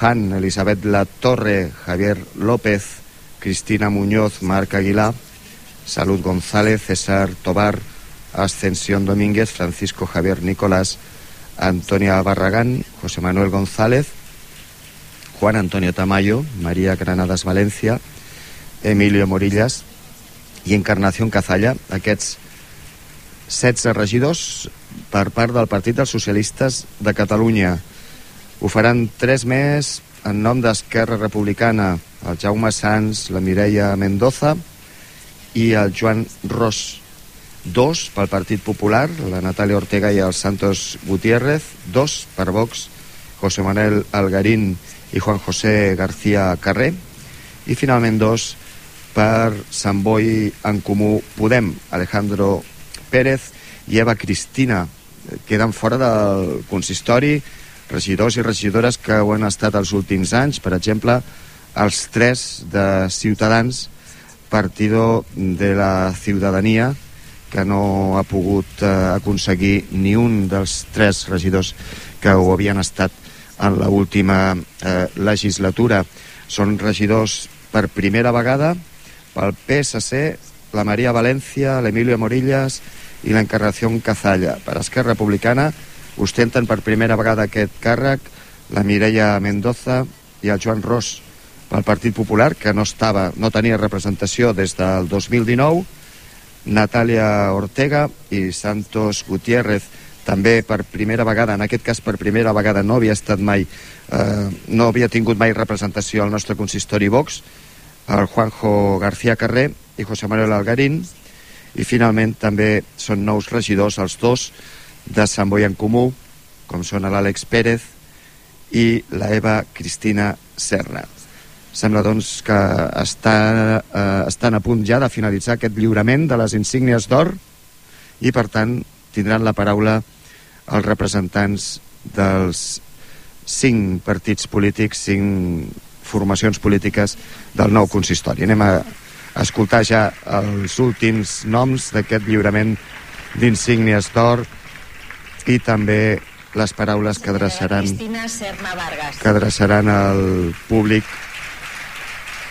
Han, Elisabet La Torre, Javier López, Cristina Muñoz, Marc Aguilar, Salud González, César Tobar, Ascensión Domínguez, Francisco Javier Nicolás, Antonia Barragán, José Manuel González, Juan Antonio Tamayo, María Granadas Valencia, Emilio Morillas i Encarnación Cazalla, aquests 16 regidors per part del Partit dels Socialistes de Catalunya. Ho faran tres més en nom d'Esquerra Republicana, el Jaume Sanz, la Mireia Mendoza i el Joan Ros. Dos pel Partit Popular, la Natàlia Ortega i el Santos Gutiérrez. Dos per Vox, José Manuel Algarín i Juan José García Carré. I finalment dos per Sant Boi en Comú Podem, Alejandro Pérez i Eva Cristina. Queden fora del consistori regidors i regidores que ho han estat els últims anys, per exemple, els tres de Ciutadans, Partido de la Ciutadania, que no ha pogut eh, aconseguir ni un dels tres regidors que ho havien estat en l'última eh, legislatura. Són regidors per primera vegada pel PSC, la Maria València, l'Emilio Morillas i l'Encarnació Cazalla. Per Esquerra Republicana, ostenten per primera vegada aquest càrrec la Mireia Mendoza i el Joan Ros pel Partit Popular, que no, estava, no tenia representació des del 2019, Natàlia Ortega i Santos Gutiérrez, també per primera vegada, en aquest cas per primera vegada no havia estat mai, eh, no havia tingut mai representació al nostre consistori Vox, el Juanjo García Carré i José Manuel Algarín, i finalment també són nous regidors, els dos, de Sant Boi en Comú, com són l'Àlex Pérez i la Eva Cristina Serra. Sembla doncs que està, eh, estan a punt ja de finalitzar aquest lliurament de les insígnies d'or i per tant tindran la paraula els representants dels cinc partits polítics, cinc formacions polítiques del nou consistori. Anem a escoltar ja els últims noms d'aquest lliurament d'insígnies d'or i també les paraules que adreçaran que adreçaran al públic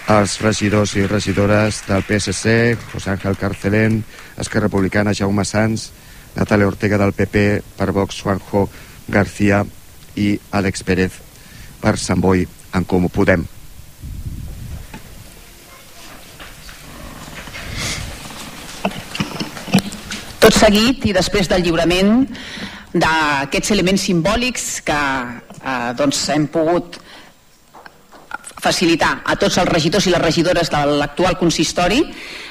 els regidors i regidores del PSC, José Ángel Carcelén, Esquerra Republicana, Jaume Sanz, Natalia Ortega del PP, per Vox, Juanjo García i Àlex Pérez per Sant Boi en Comú Podem. Tot seguit i després del lliurament d'aquests elements simbòlics que eh, doncs hem pogut facilitar a tots els regidors i les regidores de l'actual consistori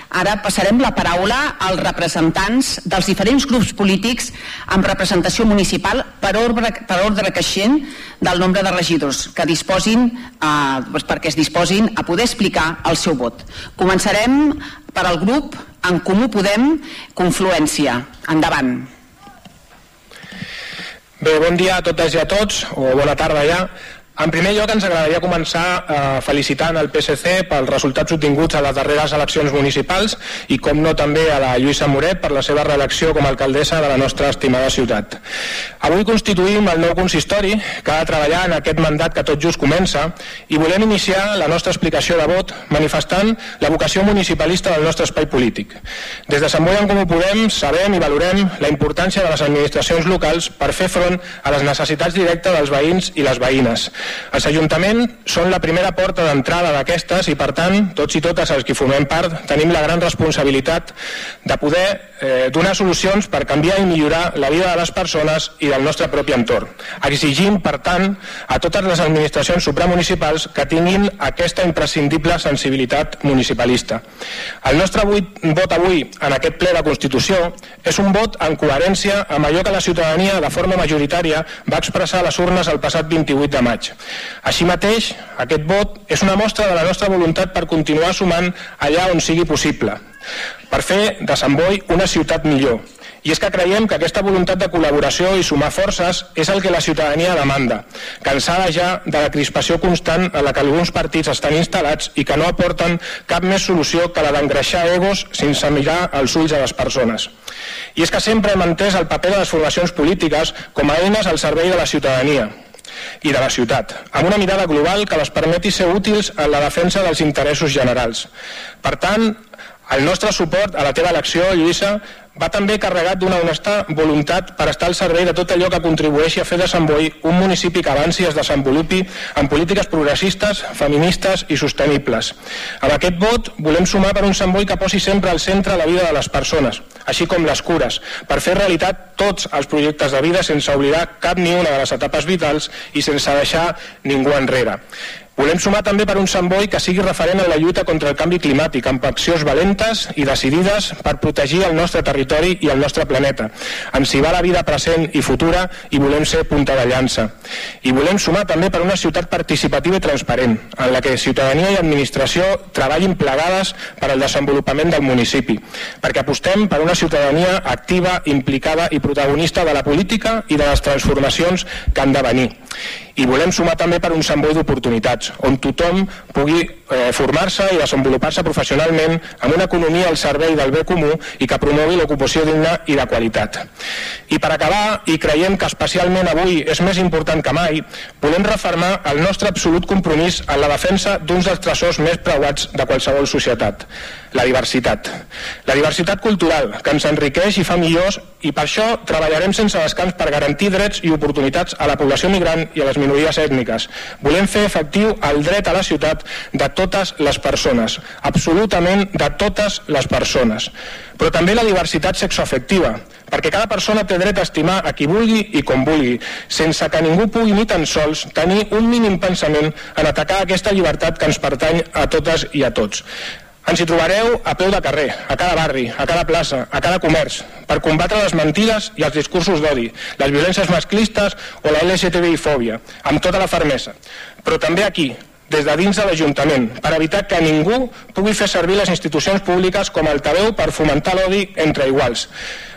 Ara passarem la paraula als representants dels diferents grups polítics amb representació municipal per ordre, per ordre creixent del nombre de regidors que disposin, eh, doncs perquè es disposin a poder explicar el seu vot. Començarem per al grup En Comú Podem Confluència. Endavant. Bé, bon dia a totes i a tots, o bona tarda ja. En primer lloc, ens agradaria començar eh, felicitant el PSC pels resultats obtinguts a les darreres eleccions municipals i, com no, també a la Lluïsa Moret per la seva reelecció com a alcaldessa de la nostra estimada ciutat. Avui constituïm el nou consistori que ha de treballar en aquest mandat que tot just comença i volem iniciar la nostra explicació de vot manifestant la vocació municipalista del nostre espai polític. Des de Sant Boi en Comú Podem sabem i valorem la importància de les administracions locals per fer front a les necessitats directes dels veïns i les veïnes, els ajuntaments són la primera porta d'entrada d'aquestes i, per tant, tots i totes els que formem part tenim la gran responsabilitat de poder eh, donar solucions per canviar i millorar la vida de les persones i del nostre propi entorn, exigint, per tant, a totes les administracions supramunicipals que tinguin aquesta imprescindible sensibilitat municipalista. El nostre vot avui en aquest ple de Constitució és un vot en coherència amb allò que la ciutadania de forma majoritària va expressar a les urnes el passat 28 de maig. Així mateix, aquest vot és una mostra de la nostra voluntat per continuar sumant allà on sigui possible, per fer de Sant Boi una ciutat millor. I és que creiem que aquesta voluntat de col·laboració i sumar forces és el que la ciutadania demanda, cansada ja de la crispació constant en la que alguns partits estan instal·lats i que no aporten cap més solució que la d'engreixar egos sense mirar els ulls a les persones. I és que sempre hem entès el paper de les formacions polítiques com a eines al servei de la ciutadania, i de la ciutat, amb una mirada global que les permeti ser útils en la defensa dels interessos generals. Per tant, el nostre suport a la teva elecció, Lluïssa, va també carregat d'una honesta voluntat per estar al servei de tot allò que contribueixi a fer de Sant Boi un municipi que avanci i es desenvolupi en polítiques progressistes, feministes i sostenibles. Amb aquest vot volem sumar per un Sant Boi que posi sempre al centre la vida de les persones, així com les cures, per fer realitat tots els projectes de vida sense oblidar cap ni una de les etapes vitals i sense deixar ningú enrere. Volem sumar també per un Sant Boi que sigui referent en la lluita contra el canvi climàtic, amb accions valentes i decidides per protegir el nostre territori i el nostre planeta. Ens hi va la vida present i futura i volem ser punta de llança. I volem sumar també per una ciutat participativa i transparent, en la que ciutadania i administració treballin plegades per al desenvolupament del municipi, perquè apostem per una ciutadania activa, implicada i protagonista de la política i de les transformacions que han de venir i volem sumar també per un Sant Boi d'oportunitats, on tothom pugui eh, formar-se i desenvolupar-se professionalment amb una economia al servei del bé comú i que promogui l'ocupació digna i de qualitat. I per acabar, i creiem que especialment avui és més important que mai, volem refermar el nostre absolut compromís en la defensa d'uns dels tresors més preuats de qualsevol societat, la diversitat. La diversitat cultural, que ens enriqueix i fa millors i per això treballarem sense descans per garantir drets i oportunitats a la població migrant i a les minories ètniques. Volem fer efectiu el dret a la ciutat de totes les persones, absolutament de totes les persones. Però també la diversitat sexoafectiva, perquè cada persona té dret a estimar a qui vulgui i com vulgui, sense que ningú pugui ni tan sols tenir un mínim pensament en atacar aquesta llibertat que ens pertany a totes i a tots. Ens hi trobareu a peu de carrer, a cada barri, a cada plaça, a cada comerç, per combatre les mentides i els discursos d'odi, les violències masclistes o la LGTBI-fòbia, amb tota la fermesa. Però també aquí, des de dins de l'Ajuntament, per evitar que ningú pugui fer servir les institucions públiques com a altaveu per fomentar l'odi entre iguals.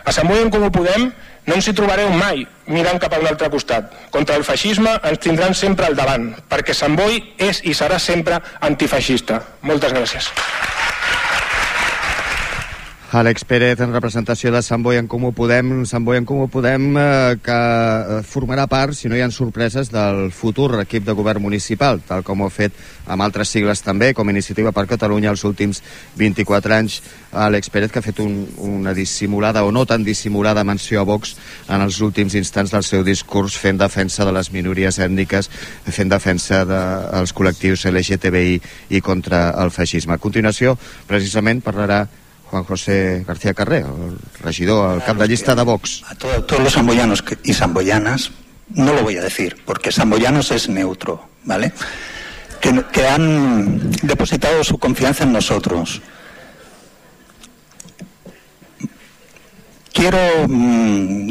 A Sant en Comú Podem no ens hi trobareu mai mirant cap a un altre costat. Contra el feixisme ens tindran sempre al davant, perquè Sant Boi és i serà sempre antifeixista. Moltes gràcies. Àlex Pérez, en representació de Sant Boi en Comú Podem, Sant Boi en Comú Podem, eh, que eh, formarà part, si no hi ha sorpreses, del futur equip de govern municipal, tal com ho ha fet amb altres sigles també, com Iniciativa per Catalunya els últims 24 anys. Àlex Pérez, que ha fet un, una dissimulada o no tan dissimulada menció a Vox en els últims instants del seu discurs fent defensa de les minories ètniques, fent defensa dels de, col·lectius LGTBI i contra el feixisme. A continuació, precisament, parlarà Juan José García Carré, el regidor, el cap de llista de Vox. A todo, todos los samboyanos y samboyanas, no lo voy a decir, porque samboyanos es neutro, ¿vale? Que, que han depositado su confianza en nosotros. Quiero mmm,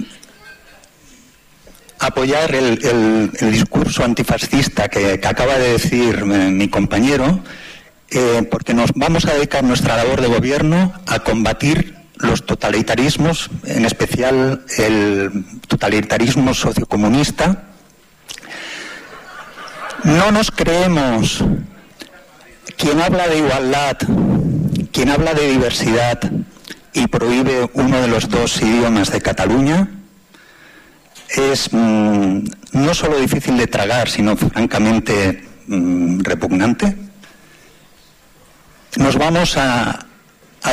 apoyar el, el, el, discurso antifascista que, que acaba de decir eh, mi compañero eh, porque nos vamos a dedicar nuestra labor de gobierno a combatir los totalitarismos, en especial el totalitarismo sociocomunista. No nos creemos quien habla de igualdad, quien habla de diversidad y prohíbe uno de los dos idiomas de Cataluña, es mmm, no solo difícil de tragar, sino francamente mmm, repugnante nos vamos a,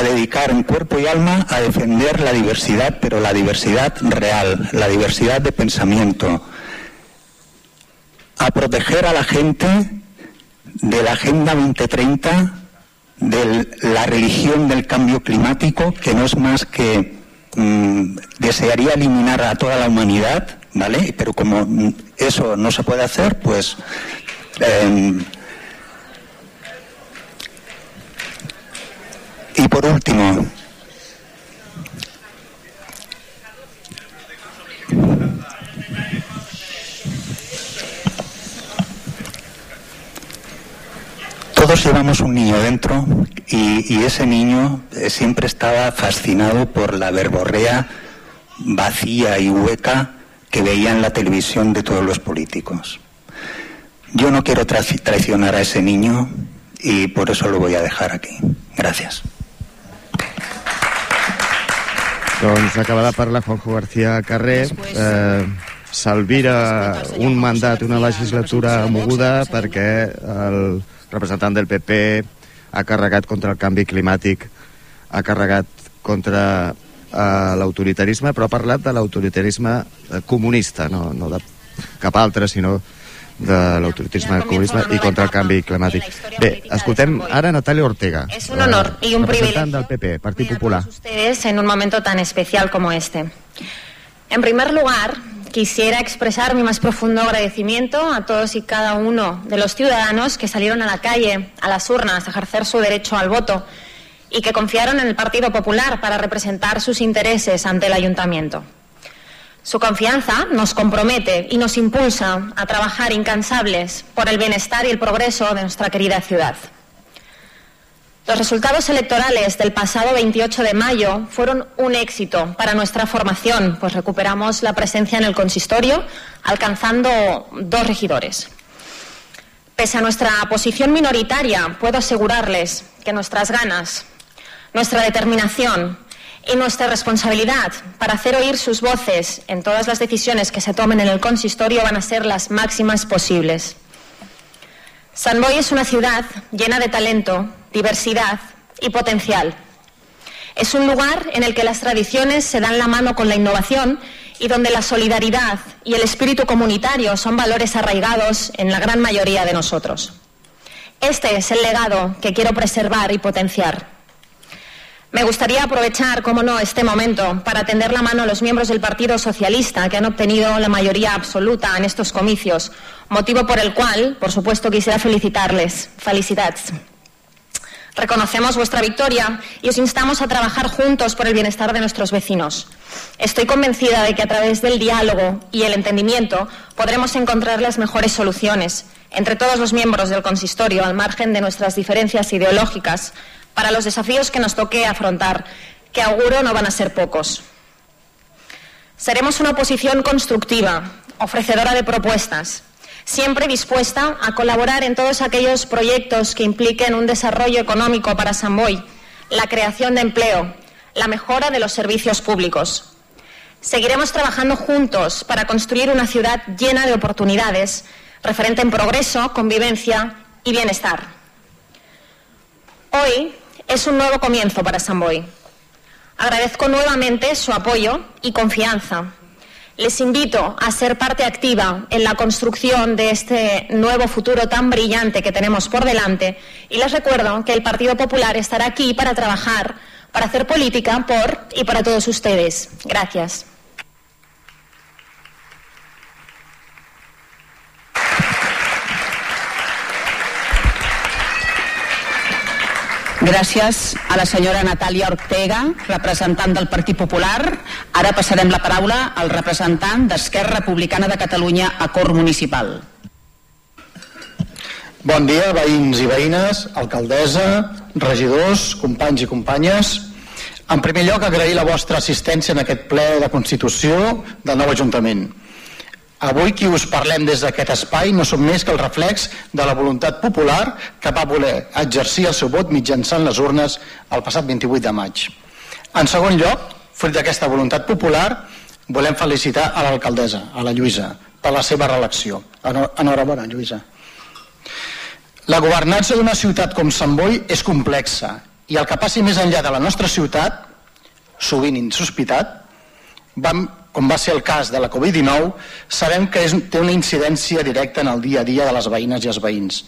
dedicar en cuerpo y alma a defender la diversidad, pero la diversidad real, la diversidad de pensamiento, a proteger a la gente de la Agenda 2030, de la religión del cambio climático, que no es más que mmm, desearía eliminar a toda la humanidad, ¿vale? Pero como eso no se puede hacer, pues eh, Y por último, todos llevamos un niño dentro y, ese niño siempre estaba fascinado por la verborrea vacía y hueca que veía en la televisión de todos los políticos. Yo no quiero tra traicionar a ese niño y por eso lo voy a dejar aquí. Gracias. Doncs acaba de parlar Juanjo García Carrer. Eh, s'alvira un mandat, una legislatura moguda perquè el representant del PP ha carregat contra el canvi climàtic, ha carregat contra eh, l'autoritarisme, però ha parlat de l'autoritarisme eh, comunista, no, no de cap altre, sinó de l'autoritarisme comunisme i contra el canvi climàtic. Bé, escoltem ara Natalia Ortega. Es un honor y un privilegio del PP, Partit Popular. ustedes en un momento tan especial como este. En primer lugar, quisiera expresar mi más profundo agradecimiento a todos y cada uno de los ciudadanos que salieron a la calle, a las urnas, a ejercer su derecho al voto y que confiaron en el Partido Popular para representar sus intereses ante el Ayuntamiento. Su confianza nos compromete y nos impulsa a trabajar incansables por el bienestar y el progreso de nuestra querida ciudad. Los resultados electorales del pasado 28 de mayo fueron un éxito para nuestra formación, pues recuperamos la presencia en el consistorio, alcanzando dos regidores. Pese a nuestra posición minoritaria, puedo asegurarles que nuestras ganas, nuestra determinación y nuestra responsabilidad para hacer oír sus voces en todas las decisiones que se tomen en el consistorio van a ser las máximas posibles. San Boy es una ciudad llena de talento, diversidad y potencial. Es un lugar en el que las tradiciones se dan la mano con la innovación y donde la solidaridad y el espíritu comunitario son valores arraigados en la gran mayoría de nosotros. Este es el legado que quiero preservar y potenciar. Me gustaría aprovechar, como no, este momento para tender la mano a los miembros del Partido Socialista que han obtenido la mayoría absoluta en estos comicios, motivo por el cual, por supuesto, quisiera felicitarles. Felicidades. Reconocemos vuestra victoria y os instamos a trabajar juntos por el bienestar de nuestros vecinos. Estoy convencida de que a través del diálogo y el entendimiento podremos encontrar las mejores soluciones entre todos los miembros del consistorio, al margen de nuestras diferencias ideológicas, para los desafíos que nos toque afrontar, que auguro no van a ser pocos. Seremos una oposición constructiva, ofrecedora de propuestas, siempre dispuesta a colaborar en todos aquellos proyectos que impliquen un desarrollo económico para San Boy, la creación de empleo, la mejora de los servicios públicos. Seguiremos trabajando juntos para construir una ciudad llena de oportunidades, referente en progreso, convivencia y bienestar. Hoy es un nuevo comienzo para Samboy. Agradezco nuevamente su apoyo y confianza. Les invito a ser parte activa en la construcción de este nuevo futuro tan brillante que tenemos por delante y les recuerdo que el Partido Popular estará aquí para trabajar, para hacer política por y para todos ustedes. Gracias. Gràcies a la senyora Natàlia Ortega, representant del Partit Popular. Ara passarem la paraula al representant d'Esquerra Republicana de Catalunya a Cor Municipal. Bon dia, veïns i veïnes, alcaldessa, regidors, companys i companyes. En primer lloc, agrair la vostra assistència en aquest ple de Constitució del nou Ajuntament. Avui qui us parlem des d'aquest espai no som més que el reflex de la voluntat popular que va voler exercir el seu vot mitjançant les urnes el passat 28 de maig. En segon lloc, fruit d'aquesta voluntat popular, volem felicitar a l'alcaldessa, a la Lluïsa, per la seva reelecció. Enhorabona, Lluïsa. La governança d'una ciutat com Sant Boi és complexa i el que passi més enllà de la nostra ciutat, sovint insospitat, vam com va ser el cas de la Covid-19, sabem que és, té una incidència directa en el dia a dia de les veïnes i els veïns.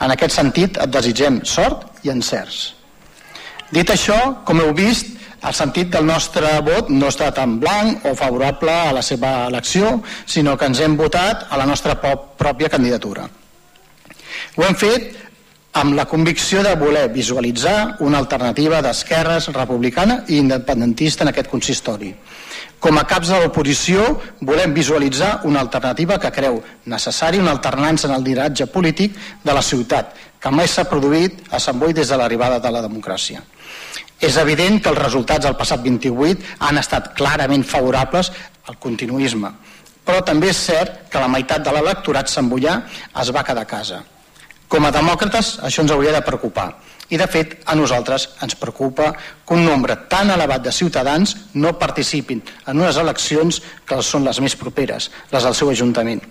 En aquest sentit, et desitgem sort i encerts. Dit això, com heu vist, el sentit del nostre vot no està tan blanc o favorable a la seva elecció, sinó que ens hem votat a la nostra pròpia candidatura. Ho hem fet amb la convicció de voler visualitzar una alternativa d'esquerres republicana i independentista en aquest consistori com a caps de l'oposició volem visualitzar una alternativa que creu necessari una alternança en el lideratge polític de la ciutat, que mai s'ha produït a Sant Boi des de l'arribada de la democràcia. És evident que els resultats del passat 28 han estat clarament favorables al continuisme, però també és cert que la meitat de l'electorat samboià es va quedar a casa. Com a demòcrates, això ens hauria de preocupar. I, de fet, a nosaltres ens preocupa que un nombre tan elevat de ciutadans no participin en unes eleccions que són les més properes, les del seu Ajuntament.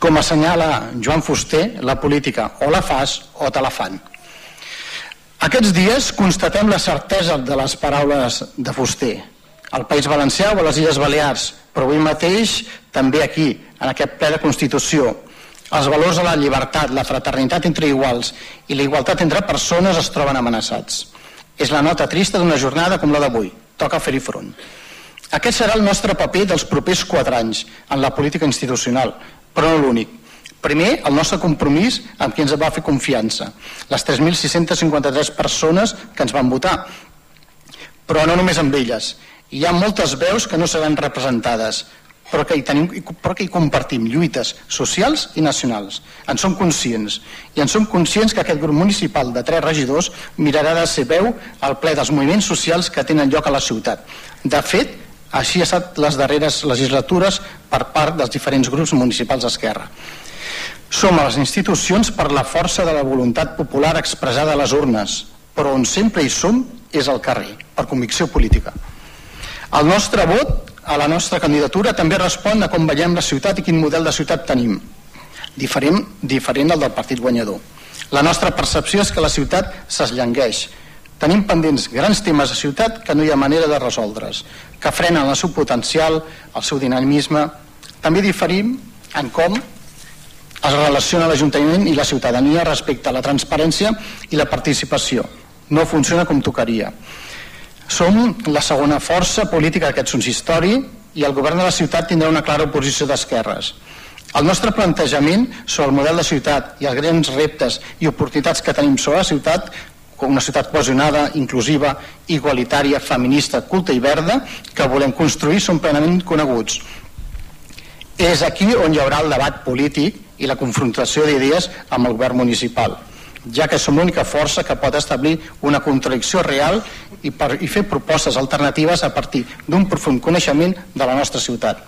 Com assenyala Joan Fuster, la política o la fas o te la fan. Aquests dies constatem la certesa de les paraules de Fuster. Al País Valencià o a les Illes Balears, però avui mateix també aquí, en aquest ple de Constitució, els valors de la llibertat, la fraternitat entre iguals i la igualtat entre persones es troben amenaçats. És la nota trista d'una jornada com la d'avui. Toca fer-hi front. Aquest serà el nostre paper dels propers quatre anys en la política institucional, però no l'únic. Primer, el nostre compromís amb qui ens va fer confiança, les 3.653 persones que ens van votar. Però no només amb elles. Hi ha moltes veus que no seran representades, però que, hi tenim, però que hi compartim lluites socials i nacionals. En som conscients. I en som conscients que aquest grup municipal de tres regidors mirarà de ser veu al ple dels moviments socials que tenen lloc a la ciutat. De fet, així ha estat les darreres legislatures per part dels diferents grups municipals d'Esquerra. Som a les institucions per la força de la voluntat popular expressada a les urnes, però on sempre hi som és al carrer, per convicció política. El nostre vot a la nostra candidatura també respon a com veiem la ciutat i quin model de ciutat tenim, diferent, diferent del del partit guanyador. La nostra percepció és que la ciutat s'esllangueix. Tenim pendents grans temes de ciutat que no hi ha manera de resoldre's, que frenen el seu potencial, el seu dinamisme. També diferim en com es relaciona l'Ajuntament i la ciutadania respecte a la transparència i la participació. No funciona com tocaria. Som la segona força política d'aquest consistori i el govern de la ciutat tindrà una clara oposició d'esquerres. El nostre plantejament sobre el model de ciutat i els grans reptes i oportunitats que tenim sobre la ciutat, com una ciutat cohesionada, inclusiva, igualitària, feminista, culta i verda, que volem construir, són plenament coneguts. És aquí on hi haurà el debat polític i la confrontació d'idees amb el govern municipal ja que som l'única força que pot establir una contradicció real i, per, i fer propostes alternatives a partir d'un profund coneixement de la nostra ciutat.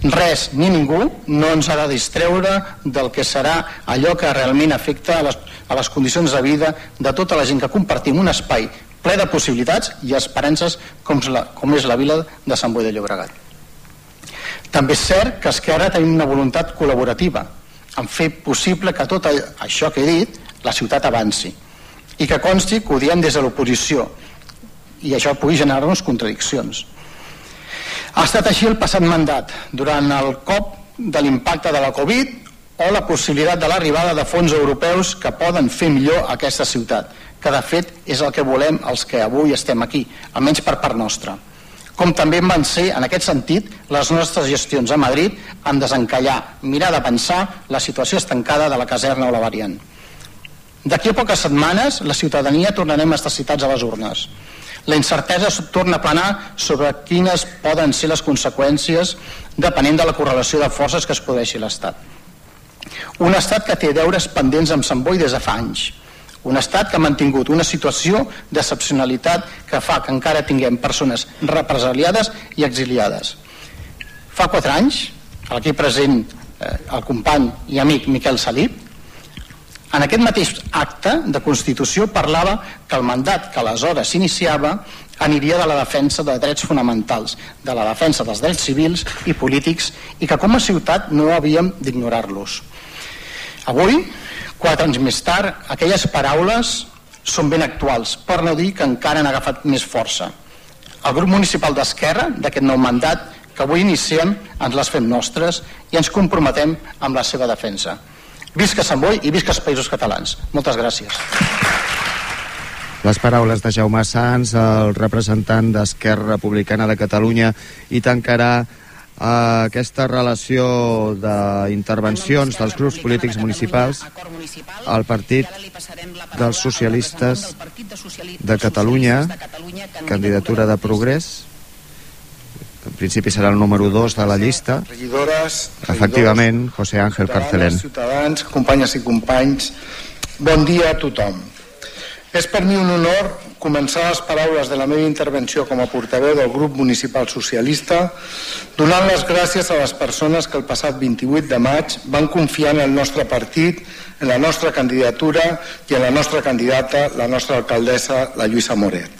Res ni ningú no ens ha de distreure del que serà allò que realment afecta a les, a les condicions de vida de tota la gent que compartim un espai ple de possibilitats i esperances com, la, com és la vila de Sant Boi de Llobregat. També és cert que Esquerra tenim una voluntat col·laborativa en fer possible que tot això que he dit la ciutat avanci i que consti que ho diem des de l'oposició i això pugui generar-nos contradiccions. Ha estat així el passat mandat, durant el cop de l'impacte de la Covid o la possibilitat de l'arribada de fons europeus que poden fer millor aquesta ciutat, que de fet és el que volem els que avui estem aquí, almenys per part nostra. Com també van ser, en aquest sentit, les nostres gestions a Madrid en desencallar, mirar de pensar la situació estancada de la caserna o la variant. D'aquí a poques setmanes la ciutadania tornarem a estar citats a les urnes. La incertesa torna a planar sobre quines poden ser les conseqüències depenent de la correlació de forces que es produeixi l'Estat. Un estat que té deures pendents amb Sant Boi des de fa anys. Un estat que ha mantingut una situació d'excepcionalitat que fa que encara tinguem persones represaliades i exiliades. Fa quatre anys, aquí present eh, el company i amic Miquel Salip, en aquest mateix acte de Constitució parlava que el mandat que aleshores s'iniciava aniria de la defensa de drets fonamentals, de la defensa dels drets civils i polítics i que com a ciutat no havíem d'ignorar-los. Avui, quatre anys més tard, aquelles paraules són ben actuals, per no dir que encara han agafat més força. El grup municipal d'Esquerra, d'aquest nou mandat que avui iniciem, ens les fem nostres i ens comprometem amb la seva defensa. Visca Sant Boi i visca els països catalans. Moltes gràcies. Les paraules de Jaume Sans, el representant d'Esquerra Republicana de Catalunya, i tancarà eh, aquesta relació d'intervencions dels grups polítics municipals al Partit dels Socialistes de Catalunya, candidatura de progrés, en principi serà el número 2 de la llista. Regidores, Efectivament, José Ángel Carcelén. Ciutadans, companyes i companys, bon dia a tothom. És per mi un honor començar les paraules de la meva intervenció com a portaveu del grup municipal socialista donant les gràcies a les persones que el passat 28 de maig van confiar en el nostre partit, en la nostra candidatura i en la nostra candidata, la nostra alcaldessa, la Lluïsa Moret,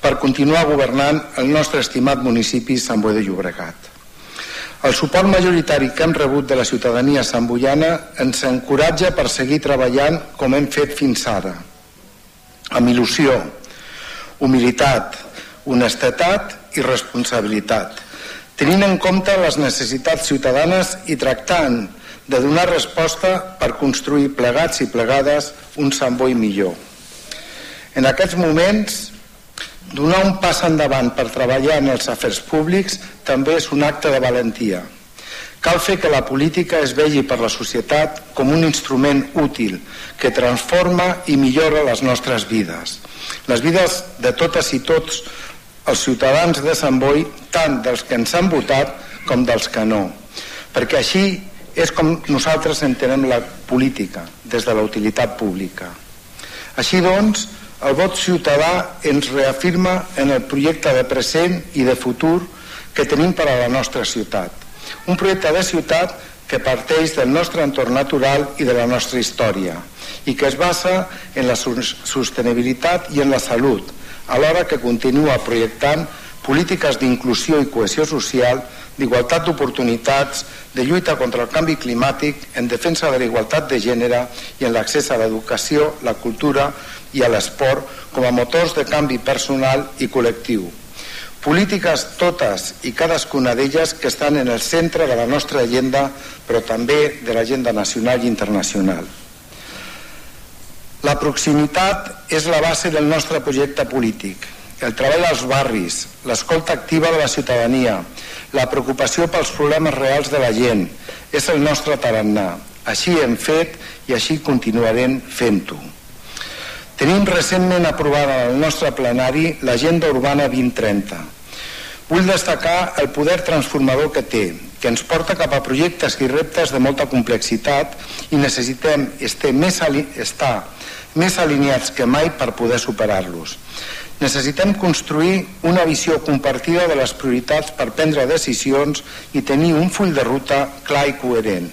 per continuar governant el nostre estimat municipi Sant Boi de Llobregat. El suport majoritari que hem rebut de la ciutadania santboiana ens encoratja per seguir treballant com hem fet fins ara, amb il·lusió, humilitat, honestedat i responsabilitat, tenint en compte les necessitats ciutadanes i tractant de donar resposta per construir plegats i plegades un Sant Boi millor. En aquests moments, donar un pas endavant per treballar en els afers públics també és un acte de valentia. Cal fer que la política es vegi per la societat com un instrument útil que transforma i millora les nostres vides. Les vides de totes i tots els ciutadans de Sant Boi, tant dels que ens han votat com dels que no. Perquè així és com nosaltres entenem la política, des de la utilitat pública. Així doncs, el vot ciutadà ens reafirma en el projecte de present i de futur que tenim per a la nostra ciutat. Un projecte de ciutat que parteix del nostre entorn natural i de la nostra història i que es basa en la sostenibilitat i en la salut, alhora que continua projectant polítiques d'inclusió i cohesió social, d'igualtat d'oportunitats, de lluita contra el canvi climàtic, en defensa de la igualtat de gènere i en l'accés a l'educació, la cultura i a l'esport com a motors de canvi personal i col·lectiu. Polítiques totes i cadascuna d'elles que estan en el centre de la nostra agenda, però també de l'agenda nacional i internacional. La proximitat és la base del nostre projecte polític. El treball als barris, l'escolta activa de la ciutadania, la preocupació pels problemes reals de la gent, és el nostre tarannà. Així hem fet i així continuarem fent-ho. Tenim recentment aprovada al nostre plenari l'Agenda Urbana 2030. Vull destacar el poder transformador que té, que ens porta cap a projectes i reptes de molta complexitat i necessitem estar més, estar més alineats que mai per poder superar-los. Necessitem construir una visió compartida de les prioritats per prendre decisions i tenir un full de ruta clar i coherent.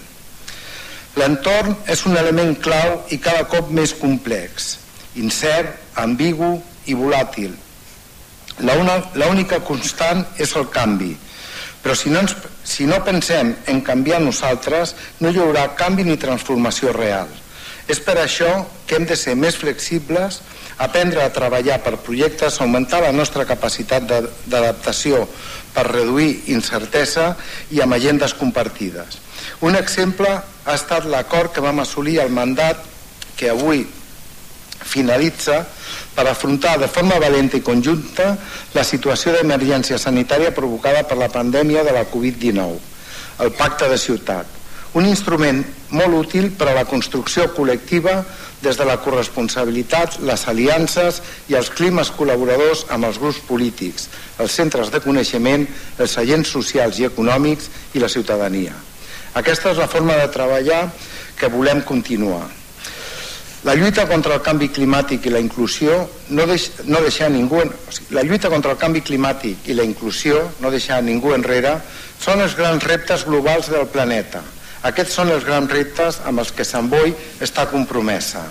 L'entorn és un element clau i cada cop més complex incert, ambigu i volàtil. L'única constant és el canvi, però si no, ens, si no pensem en canviar nosaltres, no hi haurà canvi ni transformació real. És per això que hem de ser més flexibles, aprendre a treballar per projectes, augmentar la nostra capacitat d'adaptació per reduir incertesa i amb agendes compartides. Un exemple ha estat l'acord que vam assolir al mandat que avui finalitza per afrontar de forma valenta i conjunta la situació d'emergència sanitària provocada per la pandèmia de la Covid-19, el Pacte de Ciutat. Un instrument molt útil per a la construcció col·lectiva des de la corresponsabilitat, les aliances i els climes col·laboradors amb els grups polítics, els centres de coneixement, els agents socials i econòmics i la ciutadania. Aquesta és la forma de treballar que volem continuar. La lluita contra el canvi climàtic i la inclusió no, deix, no deixar ningú... En, o sigui, la lluita contra el canvi climàtic i la inclusió, no deixar ningú enrere, són els grans reptes globals del planeta. Aquests són els grans reptes amb els que Sant Boi està compromesa.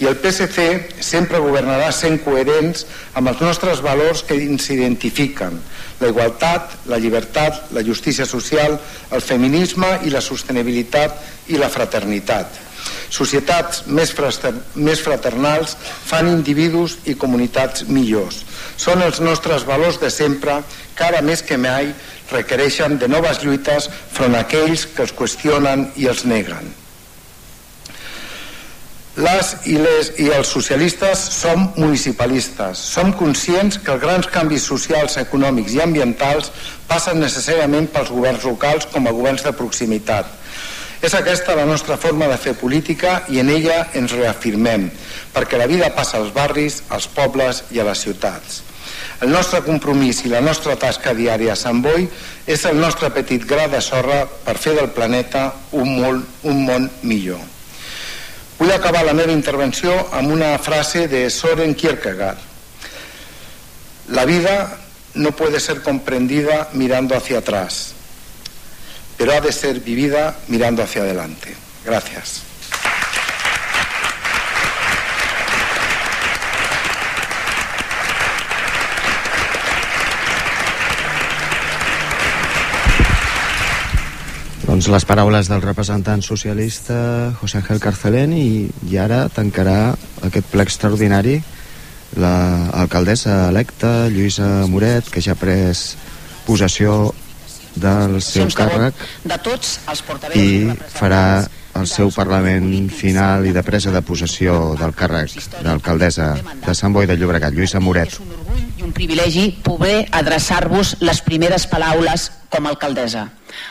I el PSC sempre governarà sent coherents amb els nostres valors que ens identifiquen, la igualtat, la llibertat, la justícia social, el feminisme i la sostenibilitat i la fraternitat. Societats més, més fraternals fan individus i comunitats millors. Són els nostres valors de sempre que ara més que mai requereixen de noves lluites front a aquells que els qüestionen i els neguen. Les i, les i els socialistes som municipalistes. Som conscients que els grans canvis socials, econòmics i ambientals passen necessàriament pels governs locals com a governs de proximitat és aquesta la nostra forma de fer política i en ella ens reafirmem, perquè la vida passa als barris, als pobles i a les ciutats. El nostre compromís i la nostra tasca diària a Sant Boi és el nostre petit gra de sorra per fer del planeta un món, un món millor. Vull acabar la meva intervenció amb una frase de Soren Kierkegaard. La vida no puede ser comprendida mirando hacia atrás, pero ha de ser vivida mirando hacia adelante. Gracias. Doncs les paraules del representant socialista José Ángel Carcelén i, i ara tancarà aquest ple extraordinari l'alcaldessa electa Lluïsa Moret que ja ha pres possessió del seu càrrec de tots els i farà el seu Parlament final i de presa de possessió del càrrec d'alcaldessa de Sant Boi de Llobregat, Lluïsa Moret. És un orgull i un privilegi poder adreçar-vos les primeres paraules com a alcaldessa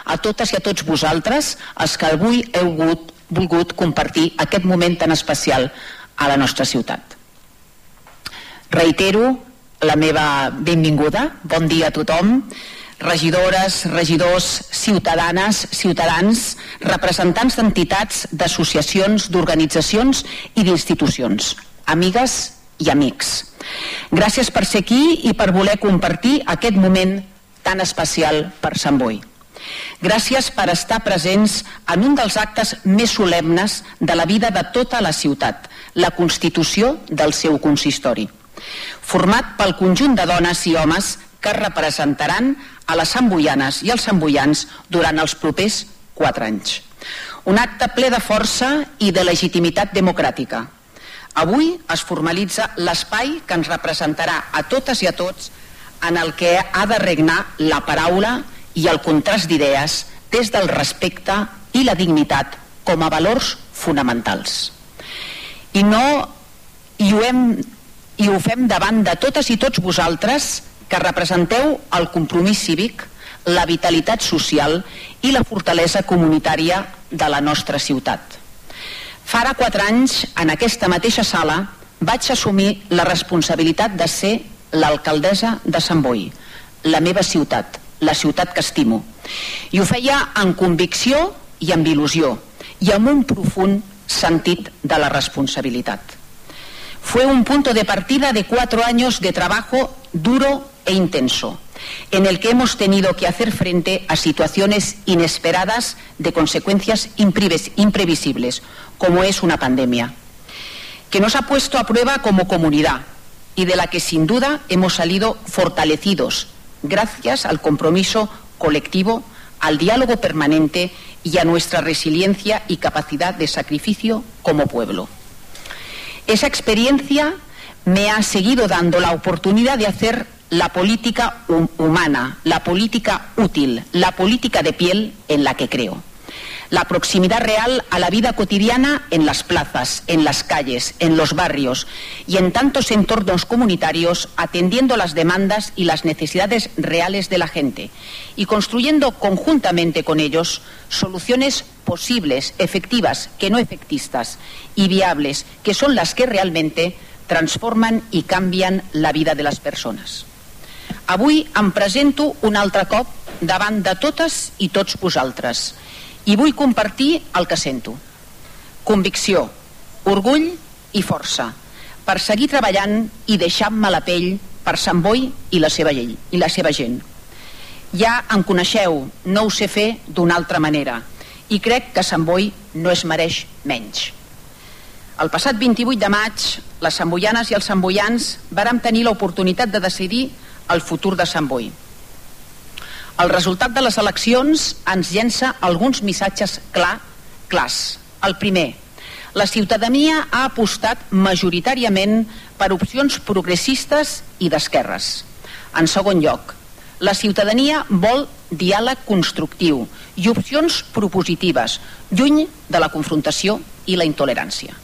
a totes i a tots vosaltres, els que avui heu volgut, volgut compartir aquest moment tan especial a la nostra ciutat. Reitero la meva benvinguda, bon dia a tothom, regidores, regidors, ciutadanes, ciutadans, representants d'entitats, d'associacions, d'organitzacions i d'institucions, amigues i amics. Gràcies per ser aquí i per voler compartir aquest moment tan especial per Sant Boi. Gràcies per estar presents en un dels actes més solemnes de la vida de tota la ciutat, la constitució del seu consistori, format pel conjunt de dones i homes que representaran a les samboianes i els samboians durant els propers quatre anys. Un acte ple de força i de legitimitat democràtica. Avui es formalitza l'espai que ens representarà a totes i a tots en el que ha de regnar la paraula i el contrast d'idees des del respecte i la dignitat com a valors fonamentals. I no i ho, hem, i ho fem davant de totes i tots vosaltres que representeu el compromís cívic, la vitalitat social i la fortalesa comunitària de la nostra ciutat. Fa ara quatre anys, en aquesta mateixa sala, vaig assumir la responsabilitat de ser l'alcaldessa de Sant Boi, la meva ciutat, la ciutat que estimo. I ho feia amb convicció i amb il·lusió i amb un profund sentit de la responsabilitat. Fue un punto de partida de cuatro años de trabajo duro e intenso, en el que hemos tenido que hacer frente a situaciones inesperadas de consecuencias imprevisibles, como es una pandemia, que nos ha puesto a prueba como comunidad y de la que sin duda hemos salido fortalecidos gracias al compromiso colectivo, al diálogo permanente y a nuestra resiliencia y capacidad de sacrificio como pueblo. Esa experiencia me ha seguido dando la oportunidad de hacer la política humana, la política útil, la política de piel en la que creo la proximidad real a la vida cotidiana en las plazas, en las calles, en los barrios y en tantos entornos comunitarios, atendiendo las demandas y las necesidades reales de la gente y construyendo conjuntamente con ellos soluciones posibles, efectivas, que no efectistas, y viables, que son las que realmente transforman i canvien la vida de les persones. Avui em presento un altre cop davant de totes i tots vosaltres, i vull compartir el que sento. Convicció, orgull i força per seguir treballant i deixant-me la pell per Sant Boi i la seva, llei, i la seva gent. Ja em coneixeu, no ho sé fer d'una altra manera i crec que Sant Boi no es mereix menys. El passat 28 de maig, les samboianes i els samboians vàrem tenir l'oportunitat de decidir el futur de Sant Boi el resultat de les eleccions ens llença alguns missatges clar, clars. El primer, la ciutadania ha apostat majoritàriament per opcions progressistes i d'esquerres. En segon lloc, la ciutadania vol diàleg constructiu i opcions propositives, lluny de la confrontació i la intolerància.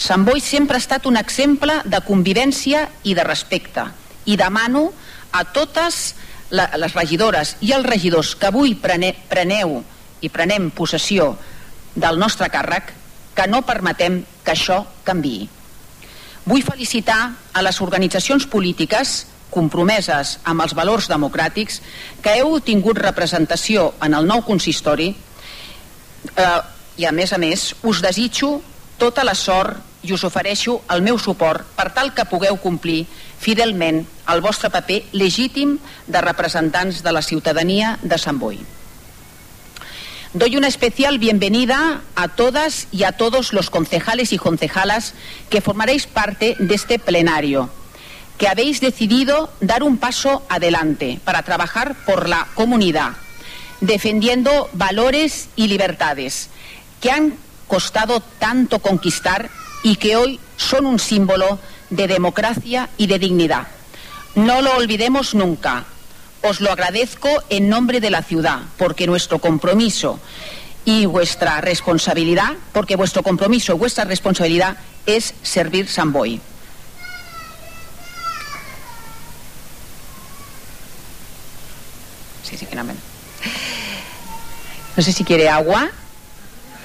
Sant Boi sempre ha estat un exemple de convivència i de respecte i demano a totes la, les regidores i els regidors que avui prene, preneu i prenem possessió del nostre càrrec que no permetem que això canvi. Vull felicitar a les organitzacions polítiques compromeses amb els valors democràtics que heu tingut representació en el nou consistori eh, i a més a més us desitjo tota la sort i us ofereixo el meu suport per tal que pugueu complir fidelment el vostre paper legítim de representants de la ciutadania de Sant Boi. Doy una especial bienvenida a todas y a todos los concejales y concejalas que formaréis parte de este plenario, que habéis decidido dar un paso adelante para trabajar por la comunidad, defendiendo valores y libertades que han costado tanto conquistar y que hoy son un símbolo de democracia y de dignidad. No lo olvidemos nunca. Os lo agradezco en nombre de la ciudad, porque nuestro compromiso y vuestra responsabilidad, porque vuestro compromiso y vuestra responsabilidad es servir San Boy. Sí, sí, finalmente. No sé si quiere agua.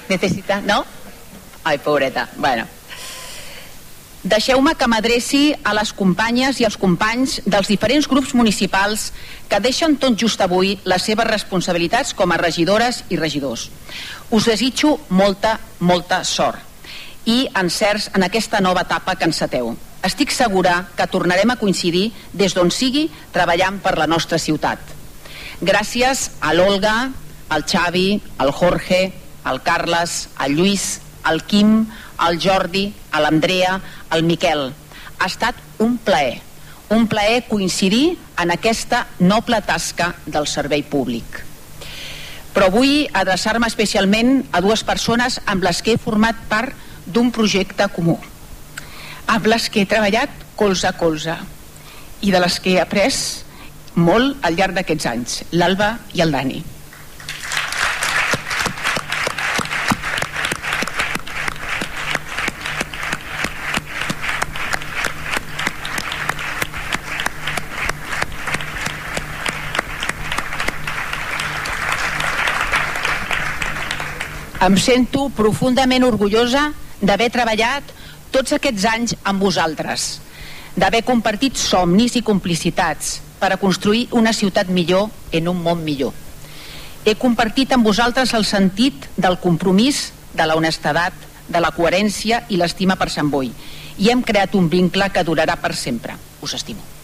¿Necesita? ¿No? Ai, pobreta. Bueno. Deixeu-me que m'adreci a les companyes i als companys dels diferents grups municipals que deixen tot just avui les seves responsabilitats com a regidores i regidors. Us desitjo molta, molta sort i encerts en aquesta nova etapa que enceteu. Estic segura que tornarem a coincidir des d'on sigui treballant per la nostra ciutat. Gràcies a l'Olga, al Xavi, al Jorge, al Carles, al Lluís, al Quim, al Jordi, a l'Andrea, al Miquel. Ha estat un plaer, un plaer coincidir en aquesta noble tasca del servei públic. Però vull adreçar-me especialment a dues persones amb les que he format part d'un projecte comú, amb les que he treballat colze a colze i de les que he après molt al llarg d'aquests anys, l'Alba i el Dani. Em sento profundament orgullosa d'haver treballat tots aquests anys amb vosaltres, d'haver compartit somnis i complicitats per a construir una ciutat millor en un món millor. He compartit amb vosaltres el sentit del compromís, de la honestedat, de la coherència i l'estima per Sant Boi i hem creat un vincle que durarà per sempre. Us estimo.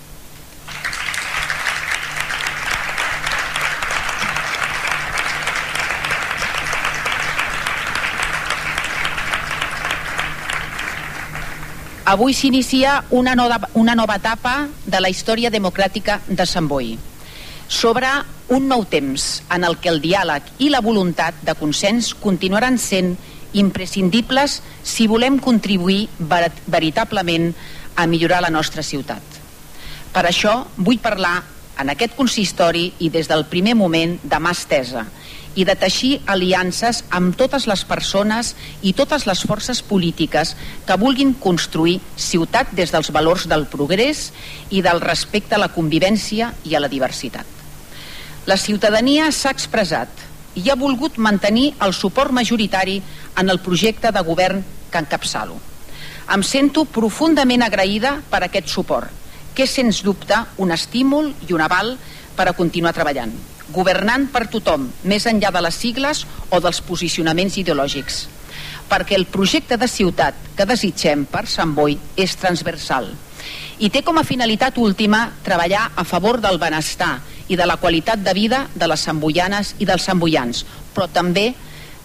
Avui s'inicia una, nova, una nova etapa de la història democràtica de Sant Boi sobre un nou temps en el que el diàleg i la voluntat de consens continuaran sent imprescindibles si volem contribuir ver veritablement a millorar la nostra ciutat. Per això vull parlar en aquest consistori i des del primer moment de mà estesa i de teixir aliances amb totes les persones i totes les forces polítiques que vulguin construir ciutat des dels valors del progrés i del respecte a la convivència i a la diversitat. La ciutadania s'ha expressat i ha volgut mantenir el suport majoritari en el projecte de govern que encapçalo. Em sento profundament agraïda per aquest suport, que és sens dubte un estímul i un aval per a continuar treballant governant per tothom, més enllà de les sigles o dels posicionaments ideològics. Perquè el projecte de ciutat que desitgem per Sant Boi és transversal i té com a finalitat última treballar a favor del benestar i de la qualitat de vida de les samboianes i dels samboians, però també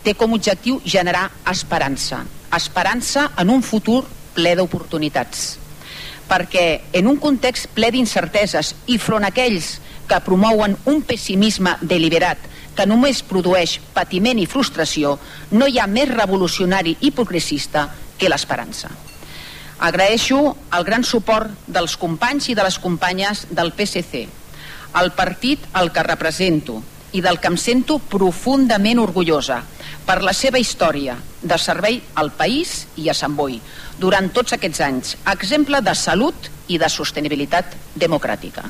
té com a objectiu generar esperança. Esperança en un futur ple d'oportunitats. Perquè en un context ple d'incerteses i front a aquells que promouen un pessimisme deliberat que només produeix patiment i frustració, no hi ha més revolucionari i progressista que l'esperança. Agraeixo el gran suport dels companys i de les companyes del PSC, el partit al que represento i del que em sento profundament orgullosa per la seva història de servei al país i a Sant Boi durant tots aquests anys, exemple de salut i de sostenibilitat democràtica.